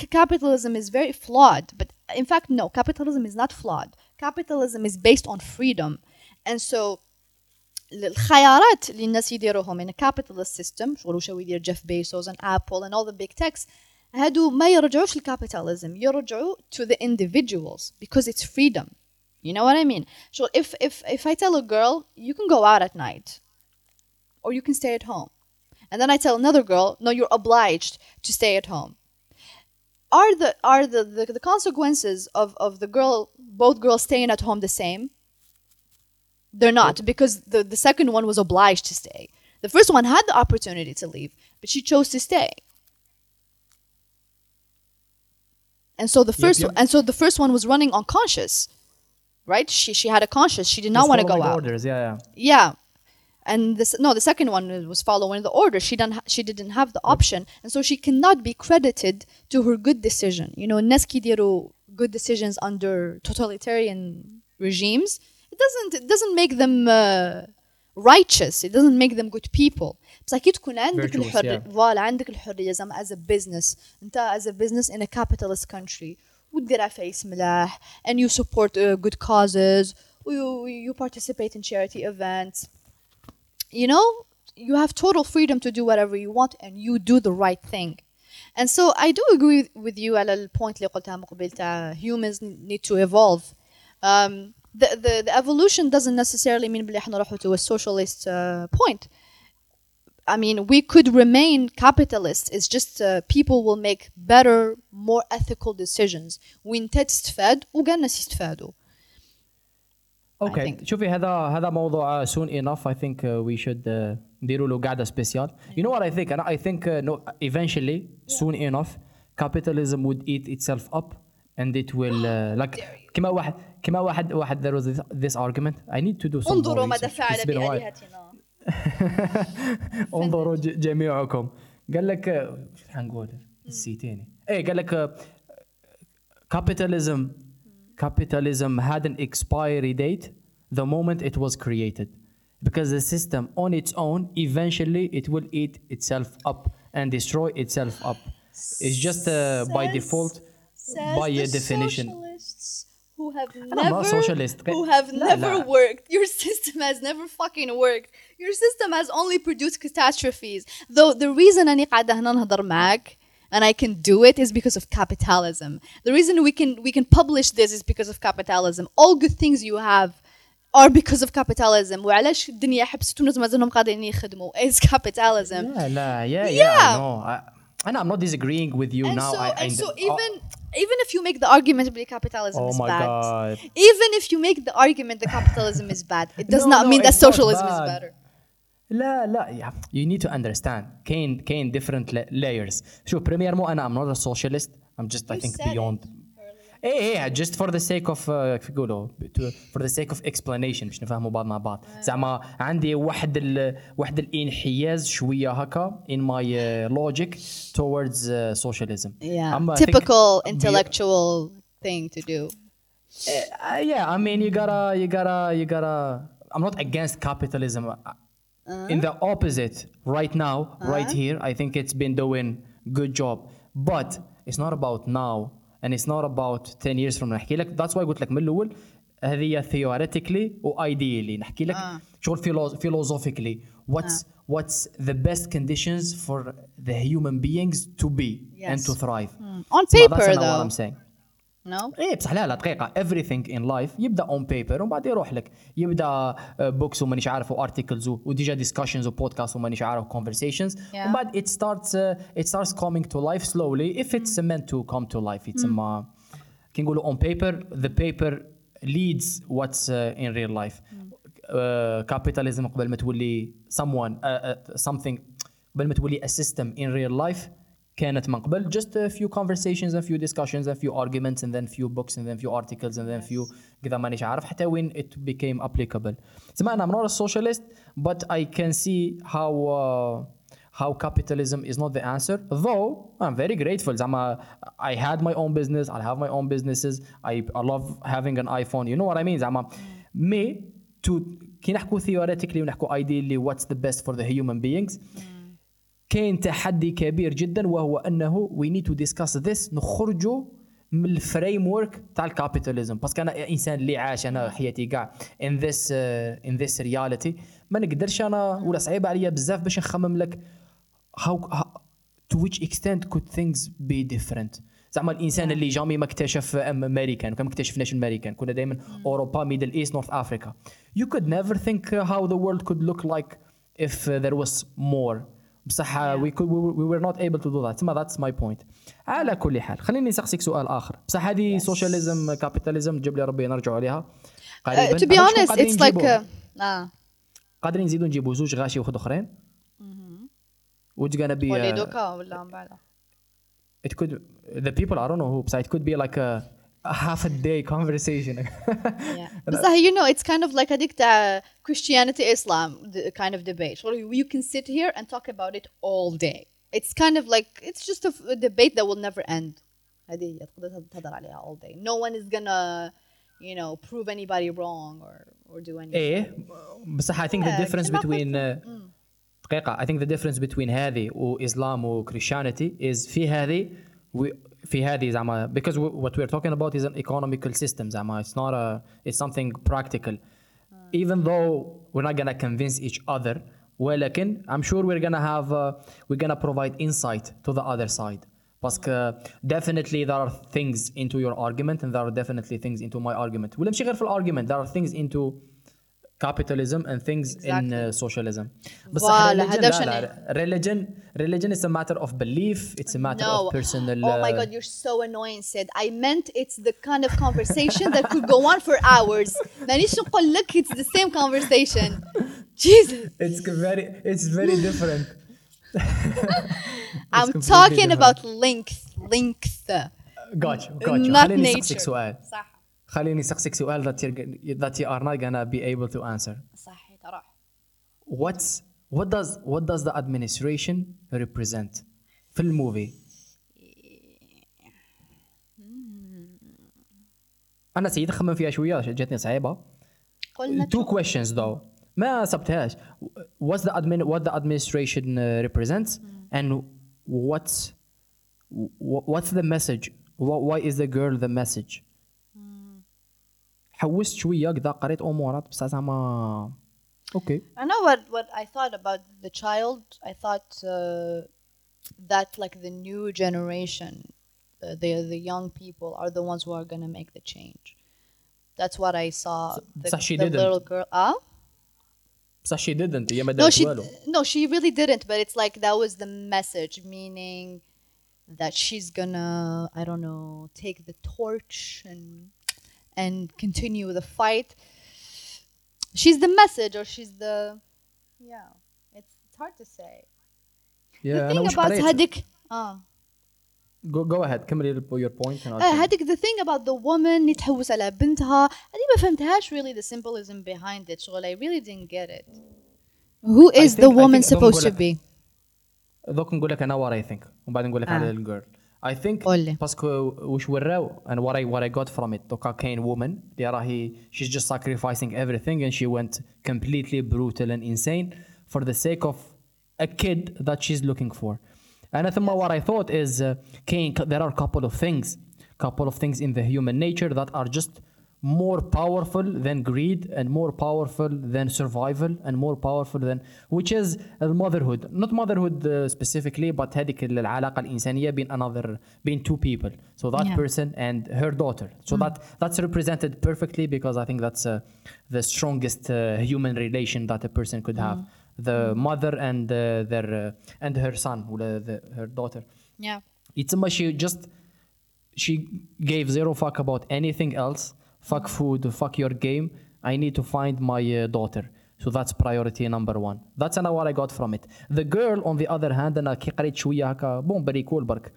C- capitalism is very flawed but in fact no capitalism is not flawed capitalism is based on freedom and so الخيارات اللي الناس يديروهم in a capitalist system شغل وشو يدير جيف بيسوس and Apple and all the big techs هادو ما يرجعوش للكابيتاليزم يرجعوا to the individuals because it's freedom you know what I mean شغل if if if I tell a girl you can go out at night or you can stay at home and then I tell another girl no you're obliged to stay at home are the are the, the, the consequences of, of the girl both girls staying at home the same They're not because the, the second one was obliged to stay. The first one had the opportunity to leave, but she chose to stay. And so the first yep, yep. and so the first one was running unconscious. Right? She she had a conscience. She did not want to go out. Orders. Yeah, yeah. Yeah. And this no, the second one was following the order. She didn't she didn't have the option, and so she cannot be credited to her good decision. You know, neski good decisions under totalitarian regimes it doesn't it doesn't make them uh, righteous it doesn't make them good people بس اكيد تكون عندك Virtuous, الحريه yeah. فوالا عندك الحريه زعما as a business انت as a business in a capitalist country وتدير عفايس ملاح and you support uh, good causes you, you participate in charity events you know you have total freedom to do whatever you want and you do the right thing and so I do agree with you على البوينت اللي قلتها من قبل تاع humans need to evolve um, the, the, the evolution doesn't necessarily mean بلي احنا نروحوا to a socialist uh, point I mean, we could remain capitalist. It's just uh, people will make better, more ethical decisions. وانت تستفاد وقال الناس يستفادوا. اوكي think. شوفي هذا هذا موضوع soon enough I think uh, we should uh, نديروا له قعده سبيسيال you know what I think انا I think uh, no, eventually soon enough capitalism would eat itself up and it will uh, like كما واحد كما واحد واحد there was this, this argument I need to do some انظروا more ماذا research. فعل It's been a while. بآلهتنا. *laughs* انظروا ج- جميعكم قال لك شو حنقول نسيتيني ايه قال لك uh, capitalism capitalism had an expiry date the moment it was created because the system on its own eventually it will eat itself up and destroy itself up it's just uh, by Says- default Says by the a definition socialists who have I'm not never socialist. who have لا، never لا. worked. *laughs* Your system has never fucking worked. Your system has only produced catastrophes. Though the reason أني قاعدة هنا نهضر معك and I can do it is because of capitalism. The reason we can we can publish this is because of capitalism. All good things you have are because of capitalism. وعلاش الدنيا حبست وناس مازالهم قاعدين يخدموا is capitalism. لا لا yeah yeah, Yeah. I know I, and I'm not disagreeing with you and now so I, and I, so oh, even even if you make the argument that capitalism oh is my bad, god even if you make the argument that capitalism is bad, it does No, not no, mean that it's not socialism is bad. better. لا لا yeah. you need to understand كاين كاين different la- layers شوف بريميرمو انا I'm not a socialist I'm just I You think said it beyond ايه ايه just for the sake of uh, كيف يقولوا to- for the sake of explanation باش نفهموا بعض مع بعض زعما عندي واحد ال واحد الانحياز شويه هكا in my uh, logic towards uh, socialism Yeah, I'm, I think, typical be- intellectual thing to do. Uh, yeah, I mean, you gotta, you gotta, you gotta. I'm not against capitalism. In the opposite, right now, right here, I think it's been doing good job. But it's not about now, and it's not about 10 years from now. نحكي لك that's why قلت لك من الأول هذه theoretically و ideally نحكي لك شغل philo- philosophically what's what's the best conditions for the human beings to be and Yes. to thrive. On So paper, that's not though. what I'm saying. No. إيه بصح لا لا دقيقة everything in life يبدا on paper ومن بعد يروح لك يبدا بوكس ومانيش عارف وارتكلز وديجا discussions وبودكاست ومانيش عارف conversations Yeah. ومن بعد it starts uh, it starts coming to life slowly if it's meant to come to life يتسمى كي نقولوا on paper the paper leads what's uh, in real life uh, capitalism قبل ما تولي someone uh, uh, something قبل ما تولي a system in real life كانت من قبل just a few conversations and few discussions and few arguments and then few books and then few articles and then few كذا مانيش عارف حتى وين it became applicable سمع أنا I'm not a socialist but I can see how uh, how capitalism is not the answer though I'm very grateful زعما I had my own business I have my own businesses I, I love having an iPhone you know what I mean زعما me to كي نحكوا theoretically ونحكوا ideally what's the best for the human beings كاين تحدي كبير جدا وهو أنه we need to discuss this نخرجوا من الفريم ورك تاع الكابيتاليزم باسكو أنا إنسان اللي عاش أنا حياتي كاع ان ذيس ان ذيس رياليتي ما نقدرش أنا ولا صعيب عليا بزاف باش نخمم لك how to which extent could things be different. زعما الإنسان اللي جامي ما اكتشف أمريكان كان ما اكتشفناش أمريكان. كنا دائما أوروبا ميدل ايست نورث افريكا you could never think how the world could look like if there was more. بصح وي وير نوت ايبل تو دو ذات تما ذاتس ماي بوينت على كل حال خليني نسقسيك سؤال آخر. بصح هذه سوشياليزم كابيتاليزم جاب لي ربي نرجعوا عليها. Uh, قريبا. تو بي اونست اتس لايك قادرين uh, آه. نزيدوا نجيبوا زوج غاشي وخد أخرين؟ وات غانا بي ولي دوكا ولا من بعد ات كود ذا بيبل I don't know who. it could be like a a half a day conversation *laughs* Yeah. بس you know it's kind of like هذيك تاع Christianity Islam the kind of debate. Well, you you can sit here and talk about it all day. It's kind of like it's just a, f- a debate that will never end. هذه هي تقدر تهضر عليها all day. No one is gonna you know prove anybody wrong or or do anything. ايه بصح I think the Yeah, difference كما between uh, دقيقة I think the difference between هذه وإسلام و Christianity is في هذه we في هذه زعما because we- what we're talking about is an economical system زعما it's not a it's something practical even though we're not gonna convince each other ولكن I'm sure we're gonna have uh, we're gonna provide insight to the other side باسكو definitely there are things into your argument and there are definitely things into my argument ولا ماشي غير في الارجيومنت there are things into capitalism and things in uh, socialism بصح Voilà, religion هذا لا شنو؟ لا religion religion is a matter of belief it's a matter No. of personal Oh my uh, god, you're so annoying, Sid. I meant it's the kind of conversation that could go on for hours. مانيش نقول لك it's the same conversation. Jesus. it's very it's very different *laughs* I'm completely talking different. about length. Length. got you got you Not خليني nature. نسقسك سؤال صح خليني نسقسك سؤال that you that you are not gonna be able to answer صح ترى. what's what does what does the administration represent في الموفي أنا سيد خمم فيها شوية جاتني صعيبه قلنا two questions though ما سبتهاش what's the admin what the administration uh, represents and what's wh- what's the message wh- why is the girl the message حوست شويه كذا قريت امورات بصح زعما اوكي I know what what I thought about the child. I thought uh, that like the new generation, uh, the the young people are the ones who are gonna make the change. That's what I saw. The, so she the didn't. little girl. Ah. بصح she didn't هي ما No, دارت she والو no, she really didn't. But it's like that was the message, meaning that she's gonna I don't know take the torch and and continue the fight. She's the message, or she's the yeah. It's, it's hard to say. yeah the انا thing واش about قريت هذيك اه go, go ahead كملي your point and I'll آه، tell you. هذيك the thing about the woman اللي تحوس على بنتها هذه ما فهمتهاش really the symbolism behind it شغل I really didn't get it who I is think- the I woman think- supposed to بنقول be دوك نقول لك انا what I think ومن بعد نقول لك آه. على الجيرل I think قولي. باسكو واش وراو and what I what I got from it دوكا كاين woman اللي راهي she's just sacrificing everything and she went completely brutal and insane for the sake of a kid that she's looking for and ثم what I thought is uh, كاين there are a couple of things couple of things in the human nature that are just more powerful than greed and more powerful than survival and more powerful than which is motherhood not motherhood uh, specifically but هذيك العلاقة الإنسانية بين another بين two people so that Yeah. person and her daughter so that that's represented perfectly because I think that's uh, the strongest uh, human relation that a person could have the mother and uh, their uh, and her son ولا the, her daughter yeah يتسمى she just she gave zero fuck about anything else fuck food fuck your game I need to find my uh, daughter so that's priority number one that's أنا what I got from it the girl on the other hand أنا كي قريت شوية هكا بون بري كول برك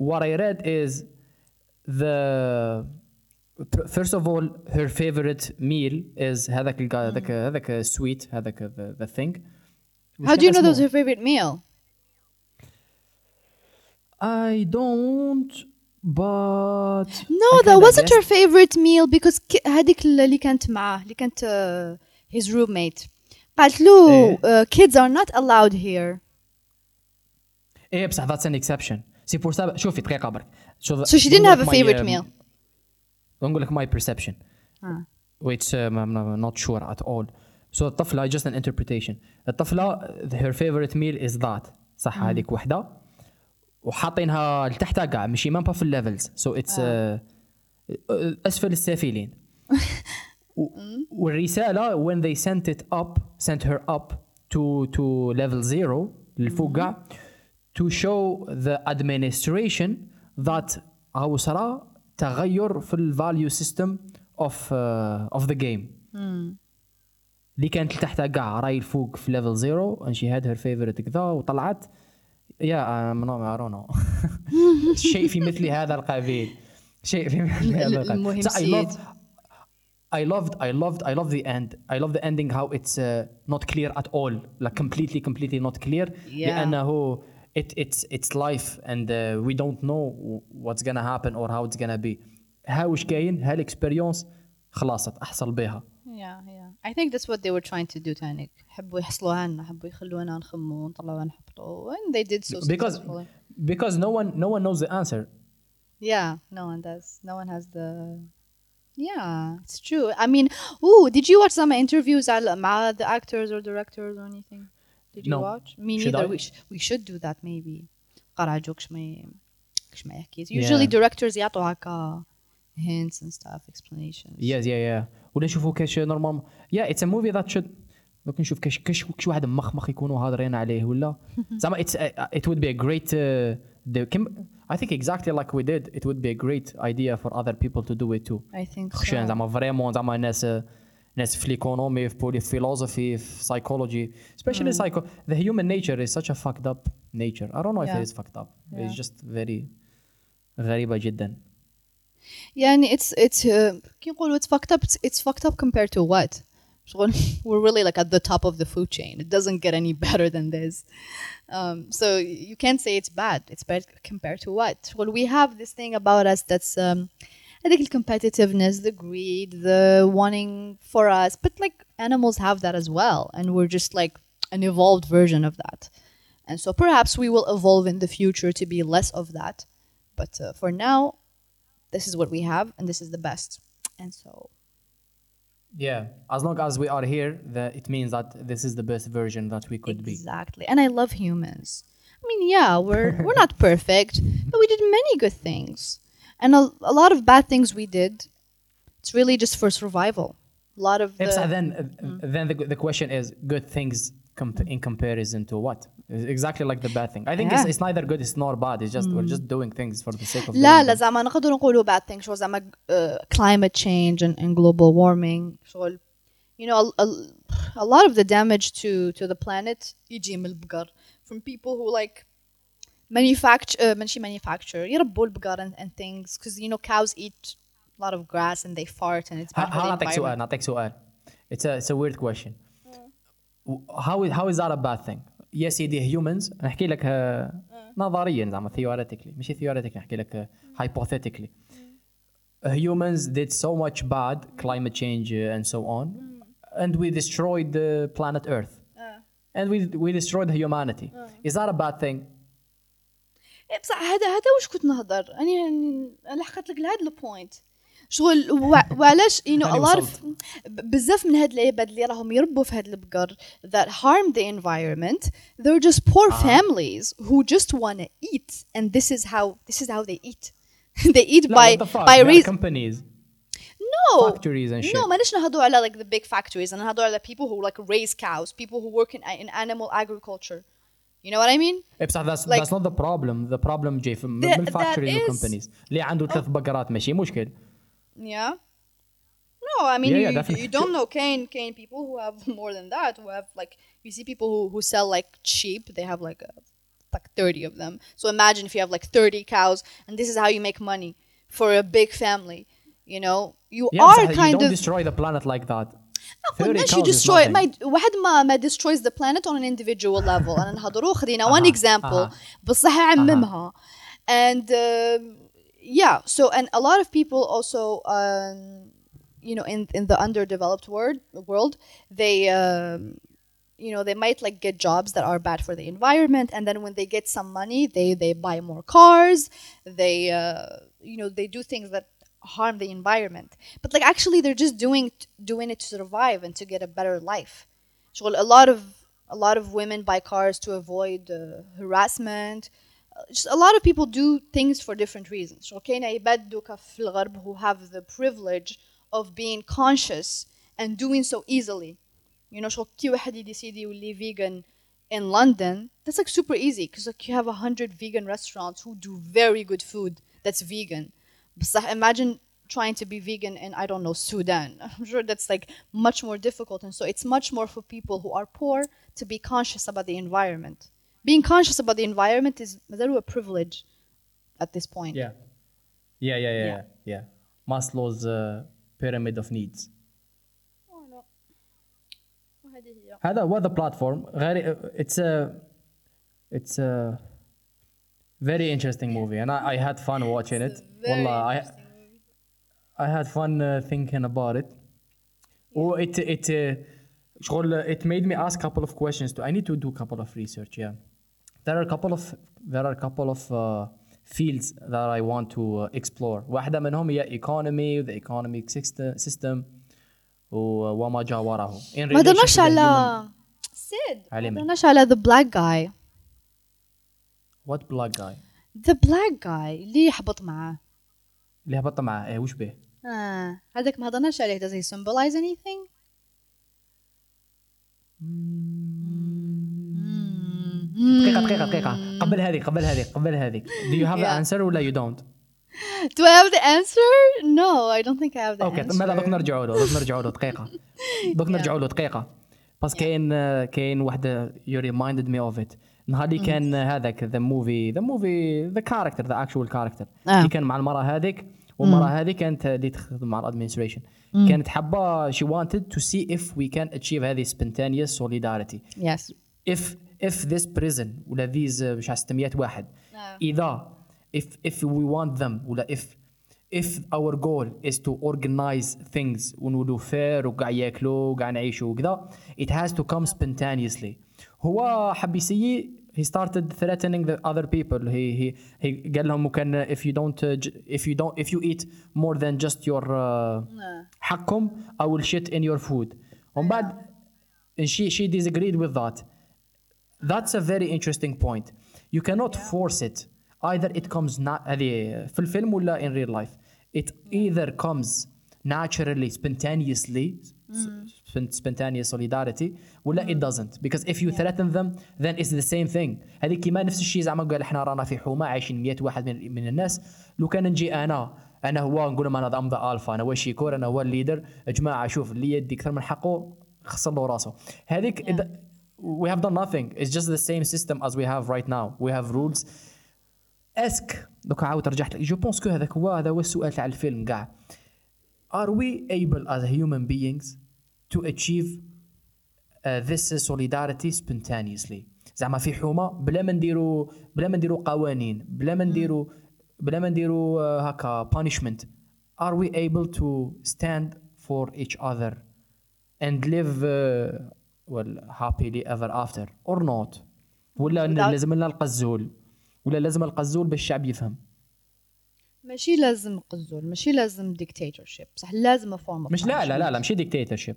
what I read is the first of all her favorite meal is هذاك القا- هذاك هذاك sweet هذاك the, the thing how do you know that was her favorite meal I don't but no I that kinda wasn't her guessed. favorite meal because ك- هذيك اللي كانت معاه اللي كانت uh, his roommate قالت له إيه. uh, kids are not allowed here ايه بصح that's an exception سي بور سا شوفي دقيقه برك شو So she didn't have a favorite meal. نقول لك ماي perception Ah. which um, I'm not sure at all so الطفله just an interpretation الطفله her favorite meal is that صح هذيك وحده وحاطينها لتحتها كاع ماشي مام با في الليفلز. سو اتس أسفل السافلين. *laughs* والرسالة when they sent it up sent her up to to level zero للفوق كاع to show the administration that هاو صرا تغير في الفاليو سيستم uh, of the game. اللي كانت لتحتها كاع راي الفوق في ليفل زيرو and she had her favorite كذا وطلعت. يا don't know شيء في مثل هذا القبيل شيء في مثل هذا القبيل المهم I سيد. loved I loved I loved I love the end I love the ending how it's uh, not clear at all like completely completely not clear Yeah. لأنه it it's it's life and uh, we don't know what's gonna happen or how it's gonna be ها وش كاين هالاكسبيريونس خلاصت احصل بها Yeah, yeah. I think that's what they were trying to do تانيك حبوا يحصلوها لنا حبوا يخلونا نخمو ونطلعوا نحبطوا and they did so because successfully. because no one no one knows the answer Yeah, no one does. No one has the. Yeah, it's true. I mean, ooh, did you watch some interviews على- مع the actors or directors or anything? Did you No. watch? Me Should neither. I? We, sh- we should do that maybe. قرا جوكش ما كش ما يحكي. Usually Yeah. directors يعطوا هكا hints and stuff, explanations. yes yeah yeah ولا نشوفوا كاش نورمال yeah it's a movie that should دوك نشوف كاش كاش كاش واحد مخمخ يكونوا هادرين عليه ولا *laughs* زعما it's uh, it would be a great uh, the كم I think exactly like we did it would be a great idea for other people to do it too I think خشان so. زعما فريمون زعما ناس ناس في الايكونومي في بولي philosophy في psychology especially psycho the human nature is such a fucked up nature I don't know if Yeah. it is fucked up Yeah. it's just very غريبة جدا يعني it's it's uh, كي نقولوا it's fucked up it's, it's fucked up compared to what شغل *laughs* we're really like at the top of the food chain it doesn't get any *laughs* better than this um, so you can't say it's bad it's bad compared to what شغل we have this thing about us that's um, I think the competitiveness the greed the wanting for us but like animals have that as well and we're just like an evolved version of that and so perhaps we will evolve in the future to be less of that but uh, for now this is what we have and this is the best. And so yeah as long as we are here that it means that this is the best version that we could be. Exactly. And i love humans. I mean yeah we're *laughs* we're not perfect but we did many good things. And a, a lot of bad things we did it's really just for survival. A lot of the, then uh, then the, the question is good things comp- in comparison to what It's exactly like the bad thing i think it's, Yeah. it's neither good it's nor bad it's just we're just doing things for the sake of لا doing لا them. زعما نقدر نقولوا bad things شغل زعما uh, climate change and, and global warming شغل you know a, a, a lot of the damage to to the planet يجي من البقر from people who like manufacture uh, ماشي manufacture يربوا البقر and, and things because you know cows eat a lot of grass and they fart and it's bad ها for ها the نعطيك سؤال environment. نعطيك سؤال it's a it's a weird question how is, how is that a bad thing يا سيدي humans نحكي لك آه، نظريا زعما theoretically ماشي theoretically نحكي لك آه، hypothetically humans did so much bad climate change uh, and so on and we destroyed the planet earth and we we destroyed humanity is that a bad thing إيه بصح هذا هذا واش كنت نهضر انا أنا لحقت لك لهذا البوينت شغل وع- وعلاش you know a هاني lot of وصلت. ب- بزاف من هاد العباد اللي راهم يربوا في هاد البقر that harm the environment they're just poor families who just want to eat and this is how this is how they eat *laughs* they eat No, by what the fuck? by There are reason companies no factories and shit. no مانيش نهضروا على like the big factories انا نهضروا على people who like raise cows people who work in in animal agriculture you know what I mean إيه بصح that's, Like- that's not the problem the problem جاي في- من That- من that factories و is- companies اللي عنده ثلاث بقرات ماشي مشكل Yeah. No, I mean Yeah, yeah, you, definitely. you don't know Kane Kane people who have *laughs* more than that who have like you see people who, who sell like sheep they have like a, like 30 of them so imagine if you have like 30 cows and this is how you make money for a big family you know you yeah are بصح you kind don't of destroy the planet like that ما 30 قلناش you cows is destroy nothing. ما واحد ما ما destroys the planet on an individual level انا نهضروا خدينا one أها، example أها. بصح عممها and um, yeah so and a lot of people also um, you know in in the underdeveloped world world they um, you know they might like get jobs that are bad for the environment and then when they get some money they they buy more cars they uh, you know they do things that harm the environment. But like actually they're just doing doing it to survive and to get a better life. So a lot of a lot of women buy cars to avoid uh, harassment a lot of people do things for different reasons so كاين عباد دوكا في الغرب who have the privilege of being conscious and doing so easily you know شغل كي واحد يديسيدي يولي vegan in London that's like super easy because like you have a hundred vegan restaurants who do very good food that's vegan بصح imagine trying to be vegan in I don't know Sudan *laughs* I'm sure that's like much more difficult and so it's much more for people who are poor to be conscious about the environment being conscious about the environment is مازالو a privilege at this point Yeah. Yeah, yeah, yeah, Yeah. yeah. yeah. Maslow's uh, pyramid of needs. هذا هو the platform غير it's a it's a very interesting movie and I, I had fun watching it والله I I had fun uh, thinking about it oh it it uh, شغل it made me ask a couple of questions too I need to do a couple of research yeah there are a couple of there are a couple of uh, fields that I want to uh, explore واحدة منهم هي economy the economic system system و- وما جا وراءه In ما relation درناش to the على human- سيد ما علمي. درناش على the black guy what black guy the black guy اللي يحبط معاه اللي هبط معاه ايه وش به آه. هذاك ما هضرناش عليه does he symbolize anything دقيقة دقيقة دقيقة. قبل هذه قبل هذه قبل هذه. Do you have Yeah. the answer ولا you don't? Do I have the answer? No I don't think I have the أوكي answer. ماذا؟ دوك نرجعوا له دوك نرجعوا له دقيقة. دوك نرجعوا له دقيقة. بس كاين كاين وحدة you reminded me of it. نهار اللي كان هذاك ذا موفي ذا موفي ذا كاركتر ذا اكشوال كاركتر. اللي كان مع المرأة هذيك والمرأة هذه كانت اللي تخدم مع الادمنستريشن كانت حابة she wanted to see if we can achieve هذه spontaneous solidarity. Yes. If if this prison ولا these uh, مش عارف 600 واحد آه. اذا if if we want them ولا if if our goal is to organize things ونولوا fair وقاع ياكلوا وقاع نعيشوا وكذا it has to come spontaneously هو حب يسيي he started threatening the other people he he he قال لهم كان if you don't uh, j- if you don't if you eat more than just your uh, حقكم I will shit in your food ومن بعد and she she disagreed with that that's a very interesting point you cannot force it either it comes not هذه في الفيلم ولا in real life it either comes naturally spontaneously sp- spontaneous solidarity ولا it doesn't because if you threaten them then it's the same thing هذه كيما نفس الشيء زعما قال احنا رانا في حومه عايشين 100 واحد من, من الناس لو كان نجي انا انا هو نقول لهم انا ام ذا الفا انا هو الشيكور انا هو الليدر يا جماعه شوف اللي يدي اكثر من حقه خسر له راسه هذيك إذا- we have done nothing it's just the same system as we have right now we have rules اسك دوك عاود رجعت لك جو بونس كو هذاك هو هذا هو السؤال تاع الفيلم كاع are we able as human beings to achieve uh, this solidarity spontaneously زعما في حومه بلا ما نديروا بلا ما نديروا قوانين بلا ما نديروا بلا ما نديروا uh, هكا punishment are we able to stand for each other and live uh, happily ever after or not. ولا لازم لنا القزول ولا لازم القزول باش الشعب يفهم. ماشي لازم قزول ماشي لازم dictatorship. بصح لازم of مش لا لا لا لا ماشي ديكتاتورشيب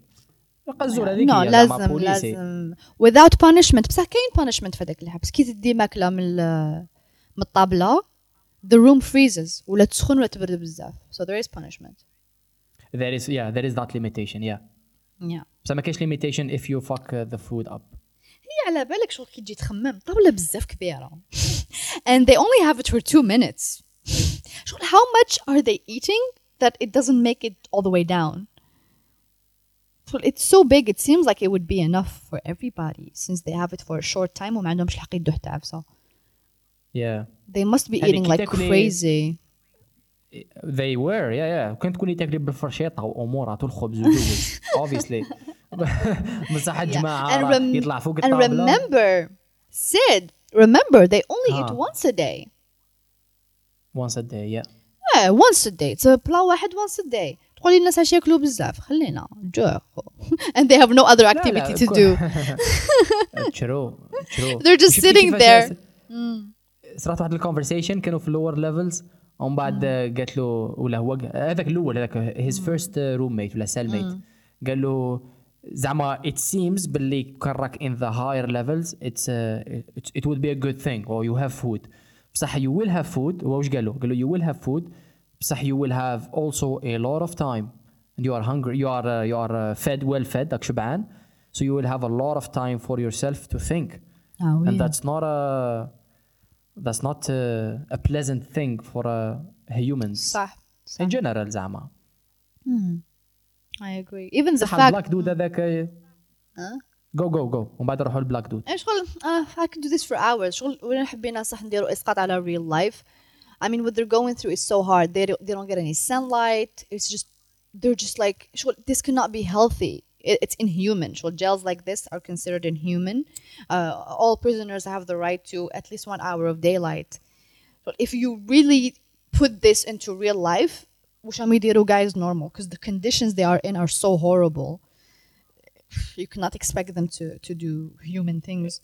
القزول هذيك زعما لازم لازم. Without punishment. بصح كاين punishment في هذاك الحبس. كي تدي ماكلة من من الطابلة the room freezes ولا تسخن ولا تبرد بزاف. So there is punishment. There is yeah there is that limitation yeah. yeah بس ما كاينش limitation if you fuck uh, the food up هي على بالك شغل كي تجي تخمم طاولة بزاف كبيرة and they only have it for two minutes شغل how much are they eating that it doesn't make it all the way down so it's so big it seems like it would be enough for everybody since they have it for a short time وما عندهمش الحق يدوا حتى عفسة yeah they must be هذيك eating كي like تاكلي- crazy they were yeah yeah كنت تكوني تاكلي بالفرشيطه وامورات والخبز وجوز *laughs* obviously *laughs* بصح الجماعه and, راه rem- يطلع فوق and الطاوله remember Sid remember they only eat Ah. once a day once a day yeah yeah once a day it's a بلا واحد once a day تقولي الناس عاش ياكلوا بزاف خلينا جوع *laughs* and they have no other activity to كو- do. true true They're just شفتي sitting كيفاش there. صارت واحد الكونفرسيشن كانوا في اللور ليفلز ومن بعد قالت له ولا هو ق- هذاك الاول هذاك هيز فيرست روم ميت ولا سيل ميت قال له زعما it seems باللي كان راك in the higher levels it's uh, it, it would be a good thing or you have food بصح you will have food هو واش قال له؟ قال له you will have food بصح you will have also a lot of time and you are hungry you are uh, you are uh, fed well fed راك شبعان so you will have a lot of time for yourself to think Oh, and yeah. that's not a that's not a, a pleasant thing for uh, humans صح صح. in general زعما I agree. Even the صح fact البلاك دود هذاك Huh? جو جو جو ومن بعد نروحوا البلاك دود إيه شغل uh, I could do this for hours شغل وين حبينا صح نديروا اسقاط على real life I mean what they're going through is so hard they don't, they don't get any sunlight it's just they're just like شغل this cannot be healthy It- it's inhuman شغل jails like this are considered inhuman uh, all prisoners have the right to at least one hour of daylight But if you really put this into real life وش عم يديروا guys normal because the conditions they are in are so horrible you cannot expect them to to do human things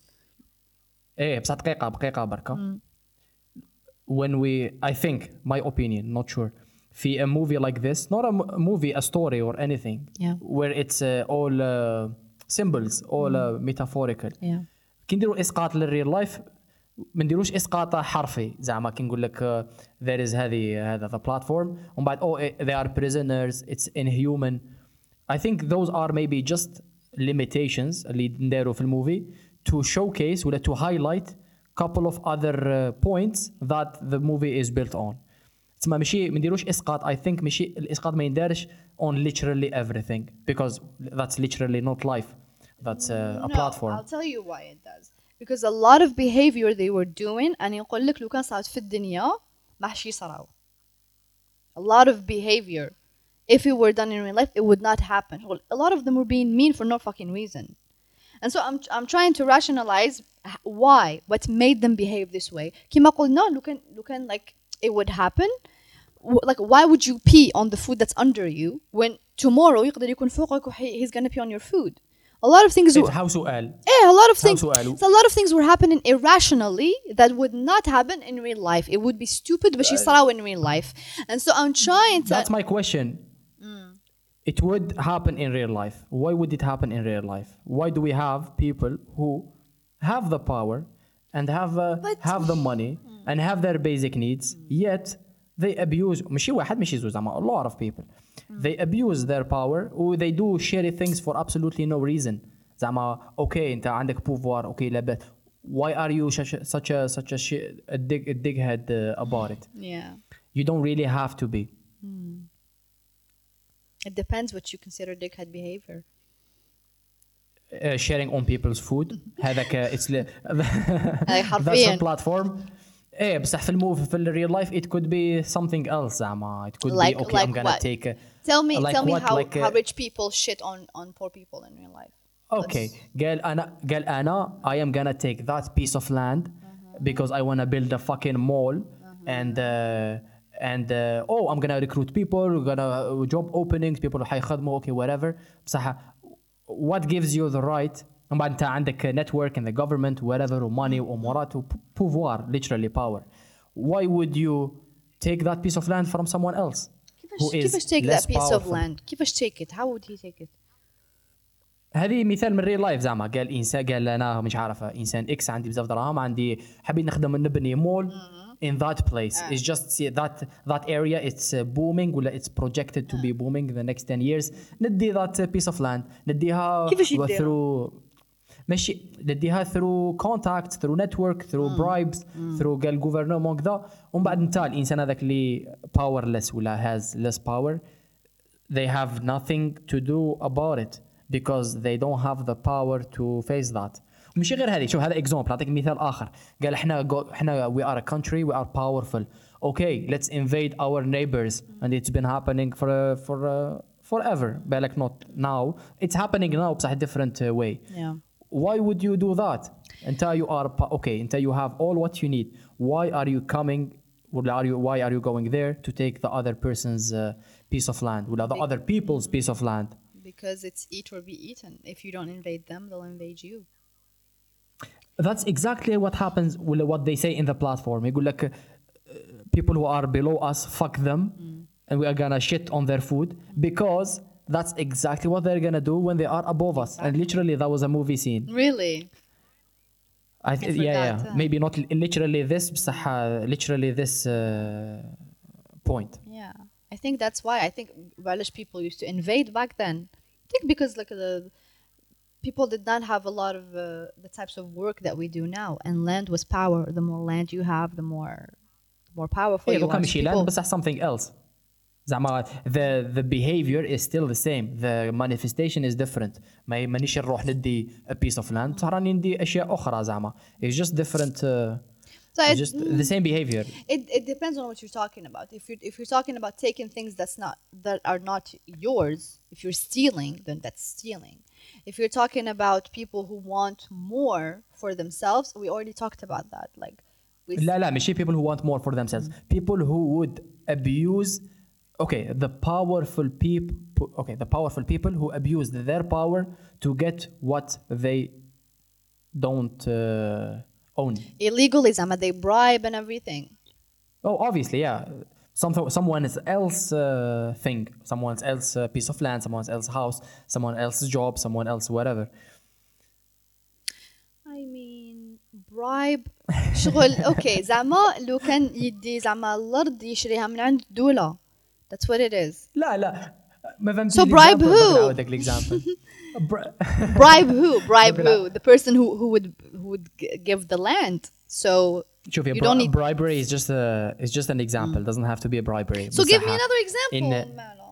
ايه بصح دقيقة دقيقة بركة when we I think my opinion not sure في a movie like this not a m- movie a story or anything Yeah. where it's uh, all uh, symbols all uh, metaphorical yeah كي نديروا اسقاط للريل لايف ما نديروش اسقاط حرفي زعما كي نقول لك uh, there is هذه هذا the platform ومن بعد oh eh, they are prisoners it's inhuman I think those are maybe just limitations اللي نديروا في الموفي to showcase ولا to highlight couple of other uh, points that the movie is built on تسمى ماشي ما نديروش اسقاط I think ماشي الاسقاط ما يندارش on literally everything because that's literally not life that's uh, a no, platform I'll tell you why it does because a lot of behavior they were doing and يقول لك لو كان صارت في الدنيا ما حش يصراو a lot of behavior if it were done in real life it would not happen a lot of them were being mean for no fucking reason and so I'm, I'm trying to rationalize h- why what made them behave this way كما قلنا لو كان لو كان like it would happen w- like why would you pee on the food that's under you when tomorrow يقدر يكون فوقك وحي- he's gonna pee on your food a lot of things إيه، how سؤال yeah, a lot of things. سؤاله. So a lot of things were happening irrationally that would not happen in real life. It would be stupid, but she saw in real life. And so I'm trying to. That's my question. It would happen in real life. Why would it happen in real life? Why do we have people who have the power and have uh, But- have the money and have their basic needs, yet they abuse ماشي واحد ماشي زوج زعما a lot of people. They abuse their power or they do shitty things for absolutely no reason. زعما okay انت عندك pouvoir okay لاباس why are you such a, such a such a shit a dig a dighead uh, about it? yeah. You don't really have to be. It depends what you consider dickhead behavior. uh, sharing on people's food *laughs* هذاك اتس *laughs* هاي that's حرفياً. a platform ايه بصح في الموف في الريل لايف it could be something else زعما it could Like- be okay I'm like gonna what? take a, Tell me, Like tell me what? how, Like, how uh, rich people shit on on poor people in real life. okay قال انا قال انا I am gonna take that piece of land because I wanna build a fucking mall and uh, and uh, oh I'm gonna recruit people we're gonna uh, job openings people حيخدموا okay whatever بصح what gives you the right ومن بعد انت عندك network in the government whatever وmoney وامورات و pouvoir literally power why would you take that piece of land from someone else who كيفاش is كيفاش take less that piece of powerful? land? كيفاش take it? How would he take it? هذه مثال من الريل لايف زعما قال انسان قال انا مش عارفه انسان اكس عندي بزاف دراهم عندي حابين نخدم نبني مول in that place it's just see that that area it's uh, booming ولا it's projected to be booming the next 10 years ندي that piece of land نديها كيفاش يديها؟ through ماشي نديها through contact through network through bribes through قال gouvernement كذا ومن بعد انت الانسان هذاك اللي powerless ولا has less power they have nothing to do about it because they don't have the power to face that مش غير هذه شوف هذا اكزومبل اعطيك مثال اخر قال احنا go, احنا we are a country we are powerful okay let's invade our neighbors and it's been happening for uh, for uh, forever بالك not now it's happening now بصح different uh, way Yeah. why would you do that until you are pa- okay until you have all what you need why are you coming ولا are you why are you going there to take the other person's uh, piece of land ولا the other people's piece of land because it's eat or be eaten. If you don't invade them, they'll invade you. That's exactly what happens with what they say in the platform. يقول لك uh, people who are below us fuck them and we are gonna shit on their food because that's exactly what they're gonna do when they are above us. Exactly. And literally, that was a movie scene. Really? I th- I yeah, yeah. Uh, Maybe not literally this, but literally this uh, point. Yeah, I think that's why I think Welsh people used to invade back then. I think because like the people did not have a lot of uh, the types of work that we do now, and land was power. The more land you have, the more more powerful. Yeah, you are. Land, but that's something else. زعما the the behavior is still the same the manifestation is different ما مانيش نروح ندي a piece of land بصح راني ندي اشياء اخرى زعما it's just different uh, So it's it, just the same behavior it, it depends on what you're talking about. If you're if you're talking about taking things that's not that are not yours, if you're stealing, then that's stealing. If you're talking about people who want more for themselves, we already talked about that. Like we لا لا ماشي people who want more for themselves people who would abuse okay the powerful people okay the powerful people who abuse their power to get what they don't uh, own illegally, Zama, they bribe and everything. Oh, obviously, yeah. Something, someone else uh, thing, someone else uh, piece of land, someone else house, someone else's job, someone else whatever. I mean bribe شغل اوكي زعما لو كان يدي زعما الارض يشريها من عند دولة that's what it is لا لا ما فهمت So bribe *laughs* *laughs* who? نعاودك الاكزامبل *laughs* bribe who bribe لا. who the person who who would who would g- give the land so شوفي you don't need bribery is just a is just an example doesn't have to be a bribery so give me بصح another example إن- ماله.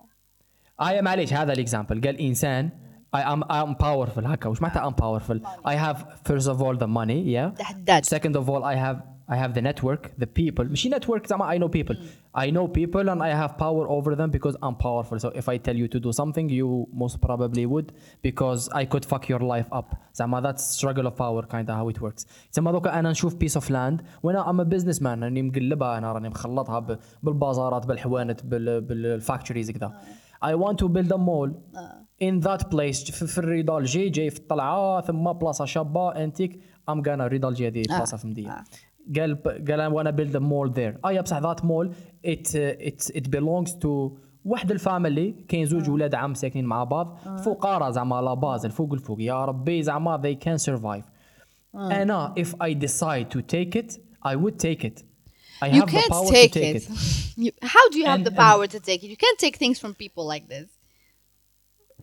I معليش هذا الاكزامبل قال انسان I am I'm powerful هكا وش معناتها I'm powerful I have first of all the money yeah ده حداد Second of all, I have I have the network, the people. ماشي network زعما I know people. I know people and I have power over them because I'm powerful. So if I tell you to do something, you most probably would because I could fuck your life up. زعما that's struggle of power kind of how it works. زعما دوكا انا نشوف piece of land وانا I'm a businessman راني مقلبها انا راني مخلطها ب- بالبازارات بالحوانت بال بالفاكتوريز كذا. I want to build a mall in that place في, في الريدالجي جاي في الطلعه ثم بلاصه شابه انتيك I'm gonna ريدالجي هذه بلاصه في مدينه. قال قال I wanna build a mall there. اه يا بصح ذات مول it uh, it it belongs to واحد الفاميلي كاين زوج ولاد عم ساكنين مع بعض فقراء زعما لا باز الفوق الفوق يا ربي زعما they can survive. انا if I decide to take it I would take it. I you have the can't power take to take it, it. You, *laughs* how do you have And- the and- power to take it you can't take things from people like this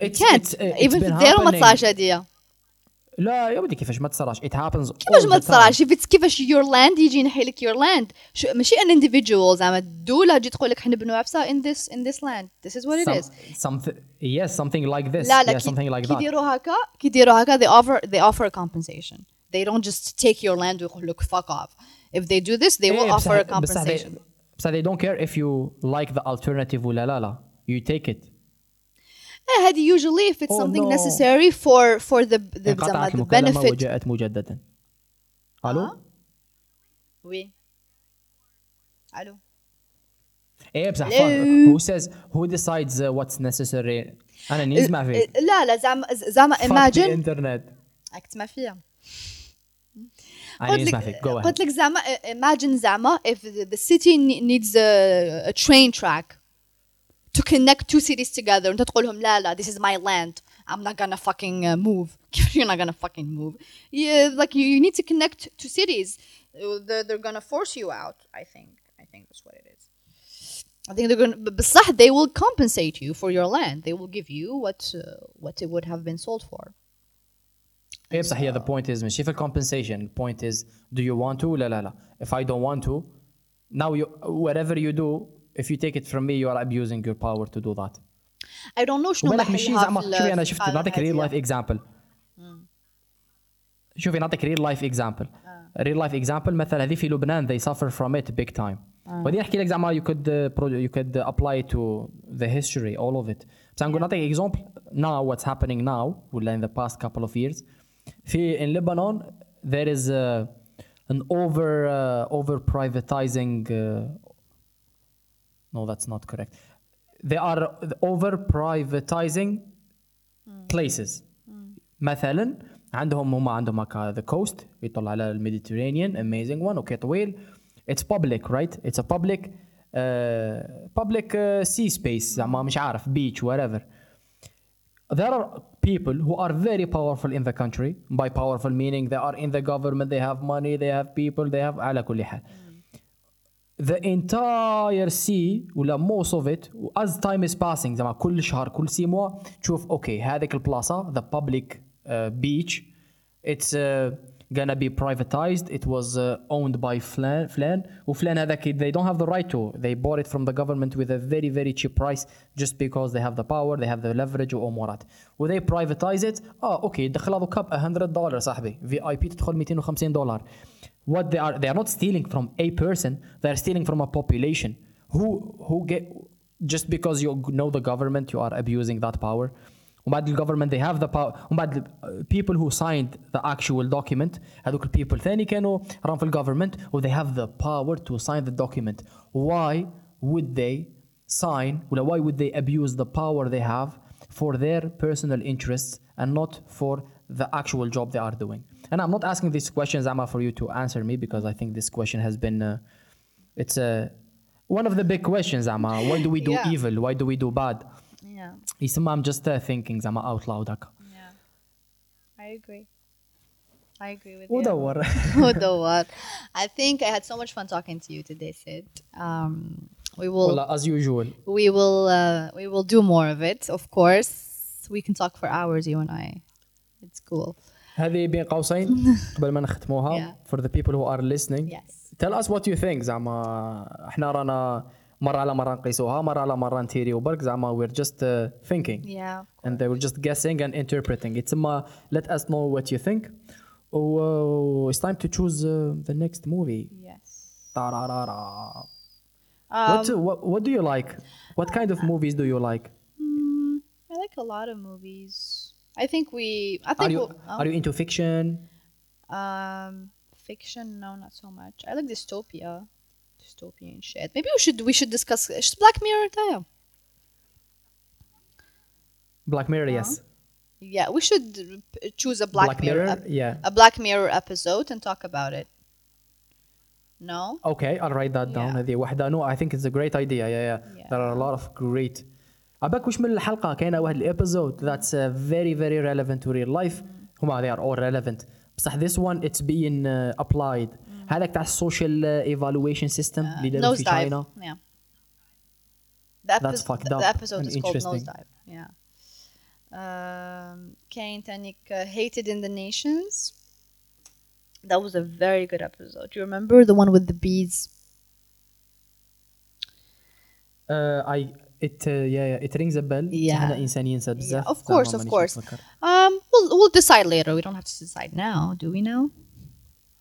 you It's, can't it's, uh, it's even been في الديرة ما happening. تصارش هدية لا يا ودي كيفاش ما تصراش it happens كيفاش all ما the time. تصراش if it's كيفاش your land يجي ينحي لك your land شو ماشي an individual زعما الدولة تجي تقول لك حنا بنو عفسة in this in this land this is what it is Some, something yes something like this لا لا yeah, كي, something like كي that يديروا هكا كي يديروا هكا they offer they offer a compensation they don't just take your land ويقول لك fuck off if they do this they will إيه، offer a بصح- بصح they, compensation بصح they don't care if you like the alternative ولا لا لا you take it إيه، هذه usually if it's Oh, something no. necessary for for the the, زعما انقطعت the المكالمة benefit وجاءت مجددا الو وي الو ايه بصح Hello. who says who decides uh, what's necessary انا نسمع فيك لا لا زعما زعما Fuck the imagine internet راك تسمع فيا انا قلت نسمع لك فيك go ahead قلت لك زعما imagine زعما if the, the city ne- needs a, a train track to connect two cities together انت تقول لهم لا لا this is my land I'm not gonna fucking uh, move *laughs* you're not gonna fucking move yeah, like you, you need to connect two cities Uh, they're, they're gonna force you out I think I think that's what it is I think they're gonna بصح they will compensate you for your land they will give you what uh, what it would have been sold for ايه بصح هي the point is ماشي في compensation the point is do you want to لا لا لا if I don't want to now you whatever you do if you take it from me you are abusing your power to do that I don't know شنو بالك ماشي محلها زعما في ال- شوفي انا في شفت الحالة نعطيك ريل هذه. لايف اكزامبل شوفي نعطيك ريل لايف اكزامبل ريل لايف اكزامبل مثلا هذه في لبنان they suffer from it big time وبعدين نحكي لك زعما you could uh, pro- you could apply to the history all of it بس نقول نعطيك example now what's happening now ولا in the past couple of years في in Lebanon there is uh, an over uh, over privatizing uh, no that's not correct they are over privatizing places مثلا عندهم هم عندهم هكا the coast يطل على الميديترينيان amazing one اوكي طويل it's public right it's a public uh, public uh, sea space زعما مش عارف beach whatever there are people who are very powerful in the country by powerful meaning they are in the government they have money they have people they have على كل حال the entire sea ولا most of it as time is passing زعما كل شهر كل سي موا تشوف اوكي هذيك البلاصه the public uh, beach it's uh, gonna be privatized it was uh, owned by فلان فلان وفلان هذاك they don't have the right to they bought it from the government with a very very cheap price just because they have the power they have the leverage وامورات و they privatize it اه اوكي دخل كاب 100 دولار صاحبي في اي بي تدخل 250 دولار what they are they are not stealing from a person they are stealing from a population who who get just because you know the government you are abusing that power وبعد الجفرمنت they have the power وبعد ال- people who signed the actual document هذوك people ثاني كانوا راهم في الجفرمنت و they have the power to sign the document why would they sign ولا why would they abuse the power they have for their personal interests and not for the actual job they are doing and I'm not asking these questions Amma for you to answer me because I think this question has been uh, it's a one of the big questions Amma why do we do Yeah. evil why do we do bad Yeah. يسمى I'm just uh, thinking زعما out loud هكا Yeah. I agree. I agree with you. ودور Udawar. *laughs* I think I had so much fun talking to you today, Sid. Um, we will والله as usual we will uh, we will do more of it. Of course, we can talk for hours, you and I. It's cool. هذه بين قوسين *laughs* قبل ما نختموها Yeah. for the people who are listening Yes. tell us what you think زعما احنا رانا مرة على مرة نقيسوها مرة على مرة نتيريو برك زعما we're just uh, thinking Yeah. and they were just guessing and interpreting يتسمى let us know what you think و it's time to choose uh, the next movie Yes. tararara. Um, what, what what do you like what kind of movies do you like mm, I like a lot of movies. I think we. I think are you, we'll, um, are you into fiction? Um, fiction? No, not so much. I like dystopia, dystopian shit. Maybe we should we should discuss should Black Mirror. Too. Black Mirror, yes. Yeah, we should choose a Black, Black Mirror, Mirror ep- yeah, a Black Mirror episode and talk about it. No. Okay, I'll write that down. Yeah. No, I think it's a great idea. Yeah, yeah, yeah. There are a lot of great عباك وش من الحلقة كاينة واحد الابيزود that's uh, very very relevant to real life. هما they are all relevant. بصح this one it's being uh, applied. هذاك تاع السوشيال evaluation system اللي داروا في Nosedive. China. Yeah. The, That's epis- fucked the, up the episode and is called interesting. Nosedive. Yeah. Um, Kane Tanik uh, hated in the nations. That was a very good episode. You remember the one with the bees? Uh, I it uh, yeah, yeah it rings a bell. Yeah. احنا انسان ينسى بزاف. of course, زعما of مانيش course. نتذكر. Um, we'll we'll decide later. We don't have to decide now, do we? Now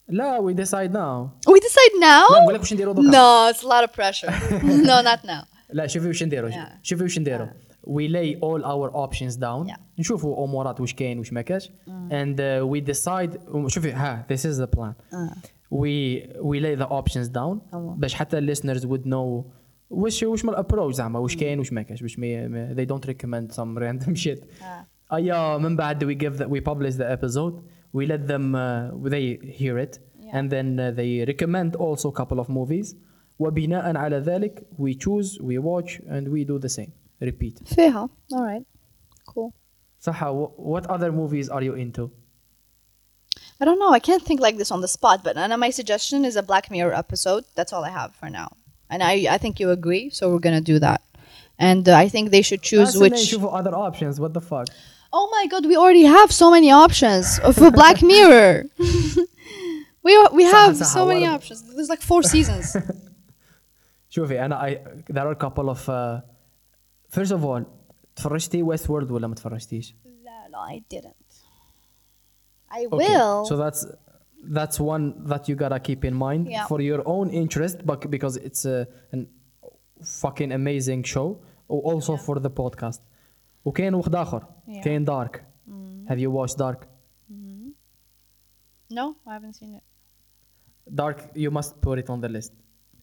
لا we decide now. we decide now. لا نقول لك واش نديرو دوكا. No, it's a lot of pressure. *laughs* no, not now. لا شوفي واش نديرو Yeah. شوفي واش نديرو we lay all our options down Yeah. نشوفوا امورات واش كاين واش ما كاش and uh, we decide شوفي ها this is the plan we we lay the options down أوه. باش حتى listeners would know واش واش من الابروach زعما واش كاين واش ما كاش باش ما ما- they don't recommend some random *laughs* shit Ah. ايا من بعد we give that we publish the episode we let them uh, they hear it Yeah. and then uh, they recommend also a couple of movies وبناء على ذلك we choose we watch and we do the same repeat فيها. All right. Cool. صح wh- what other movies are you into I don't know. I can't think like this on the spot, but Anna, my suggestion is a Black Mirror episode. That's all I have for now. And I, I think you agree, so we're gonna do that. And uh, I think they should choose أحسن which. نشوفوا other options what the fuck Oh my god, we already have so many options for Black Mirror. *laughs* we we have صح، so many ورد. options. There's like four seasons. *laughs* شوفي انا I, there are a couple of uh, first of all تفرجتي ويست وورلد ولا ما تفرجتيش no, no, I didn't. I Okay, will. So that's that's one that you gotta keep in mind Yeah. for your own interest, but because it's a an fucking amazing show, or also for the podcast. وكاين واحد آخر Yeah. كاين دارك. Have you watched Dark? no, I haven't seen it. Dark, you must put it on the list.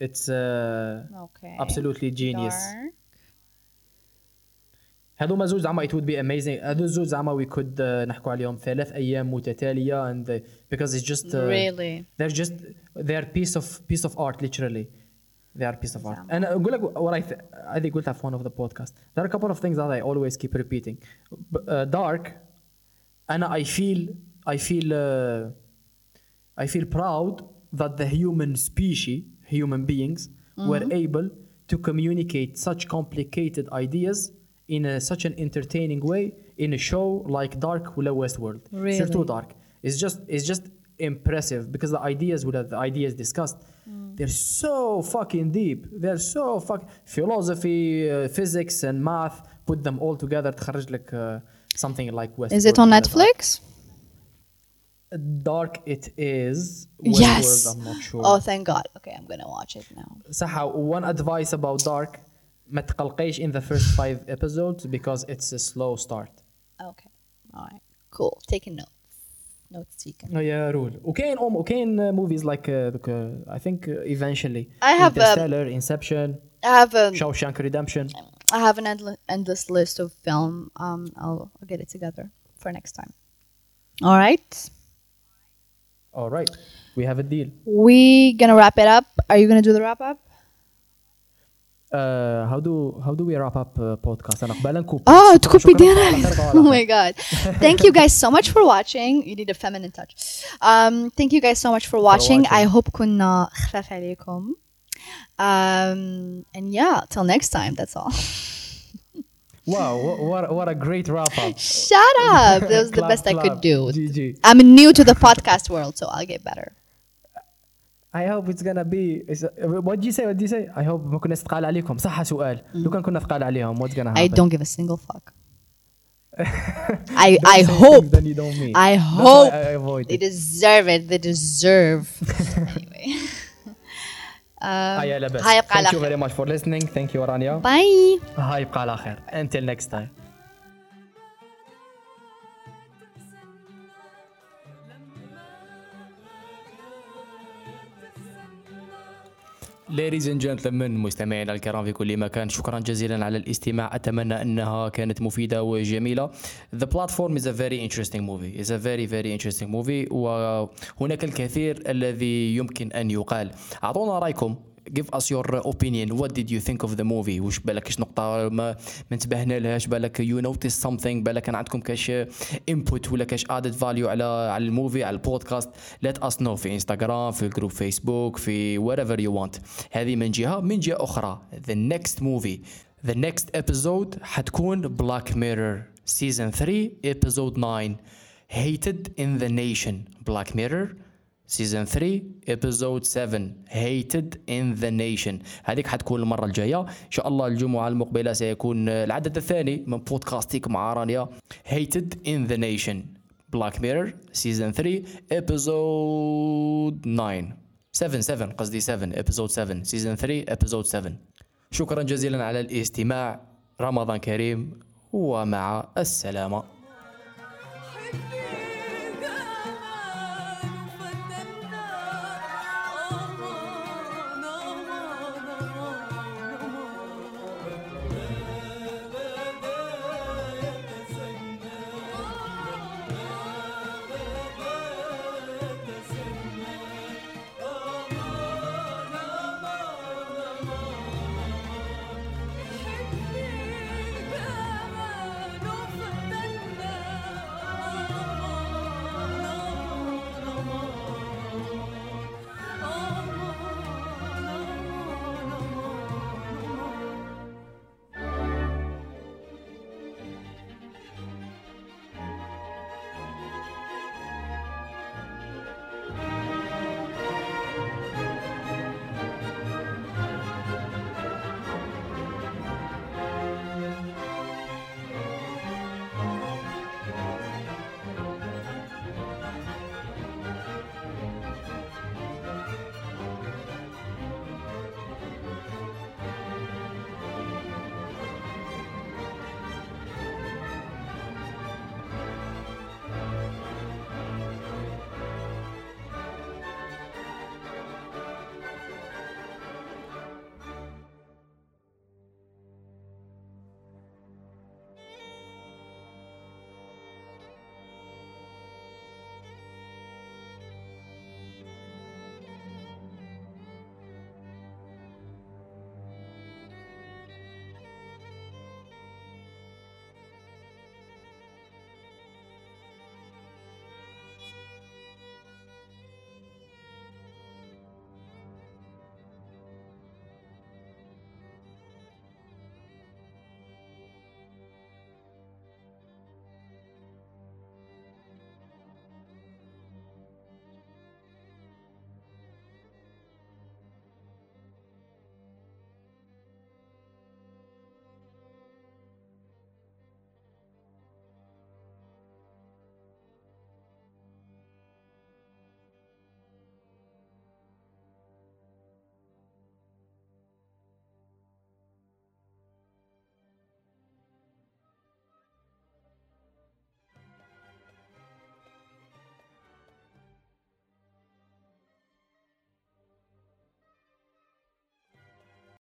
It's uh, Okay. absolutely genius. Dark. هذوما زوج زعما it would be amazing هذو زوج زعما we could uh, نحكوا عليهم ثلاث ايام متتاليه and they, because it's just uh, Really? they're just they're piece of piece of art literally they are piece of art and اقول لك what I th- I think قلتها في one of the podcast there are a couple of things that I always keep repeating B- uh, dark انا I feel I feel uh, I feel proud that the human species human beings were able to communicate such complicated ideas in a, such an entertaining way in a show like Dark ولا Westworld Really? surtout Dark it's just it's just impressive because the ideas ولا the ideas discussed they're so fucking deep they're so fuck philosophy uh, physics and math put them all together تخرج لك uh, something like Westworld Is it on ولا Netflix? Dark it is Yes. Westworld I'm not sure Oh, thank God. Okay, I'm gonna watch it now. صح one advice about Dark ما تقلقيش in the first five episodes because it's a slow start Okay. All right. Cool. Taking notes. Notes taken. Oh yeah, rule. وكاين um, وكاين movies like uh, look, uh, I think uh, eventually I have, um, Interstellar, Inception, I have a Shawshank Redemption. I have an endless, endless list of film. Um, I'll, I'll get it together for next time. All right. All right, we have a deal. We gonna wrap it up. Are you gonna do the wrap up? Uh, how do how do we wrap up uh, podcast? أنا قبل نكوب. Oh, شكراً- تكوبي شكراً ديالك. على خير، Oh على my god. Thank you guys so much for watching. You need a feminine touch. Um, thank you guys so much for watching. watching. I hope كنا خفاف عليكم. Um, and yeah, till next time. That's all. Wow, what, what, what a great wrap up. Shut up. That was the Clap, best I could clap. do. GG. I'm new to the podcast world, so I'll get better. اي هوب اتس gonna بي وات دي سي وات دي سي اي هوب ما كنا ثقال عليكم. صح سؤال. لو كان كنا ثقال عليهم واتس gonna happen اي دونت جيف ا سينجل فاك I I hope I hope I they deserve it. They deserve. *laughs* Anyway. *laughs* Um, هاي يبقى على خير Thank you very much for listening. Thank you Arania. باي هاي يبقى على خير. Until next time. Ladies and gentlemen مستمعينا الكرام في كل مكان شكرا جزيلا على الاستماع. أتمنى أنها كانت مفيدة وجميلة. The platform is a very interesting movie. It's a very very interesting movie. وهناك الكثير الذي يمكن أن يقال. أعطونا رأيكم. جيف اس يور اوبينيون وات ديد يو ثينك اوف ذا موفي واش بالك شي نقطه ما ما انتبهنا لهاش بالك يو نوتيس سامثينغ بالك كان عندكم كاش انبوت ولا كاش ادد فاليو على على الموفي على البودكاست ليت اس نو في انستغرام في جروب فيسبوك في وات ايفر يو وانت هذه من جهه من جهه أخرى ذا نيكست موفي ذا نيكست ايبيزود حتكون بلاك ميرور سيزون 3 ايبيزود 9 Hated in the Nation Black Mirror. سيزون 3 ايبيزود 7 هيتد ان ذا نيشن هذيك حتكون المرة الجاية. إن شاء الله الجمعة المقبلة سيكون العدد الثاني من بودكاستيك مع رانيا هيتد ان ذا نيشن بلاك ميرور سيزون 3 ايبيزود 9 7 7 قصدي 7 ايبيزود 7 سيزون 3 ايبيزود 7 شكرا جزيلا على الاستماع. رمضان كريم ومع السلامة.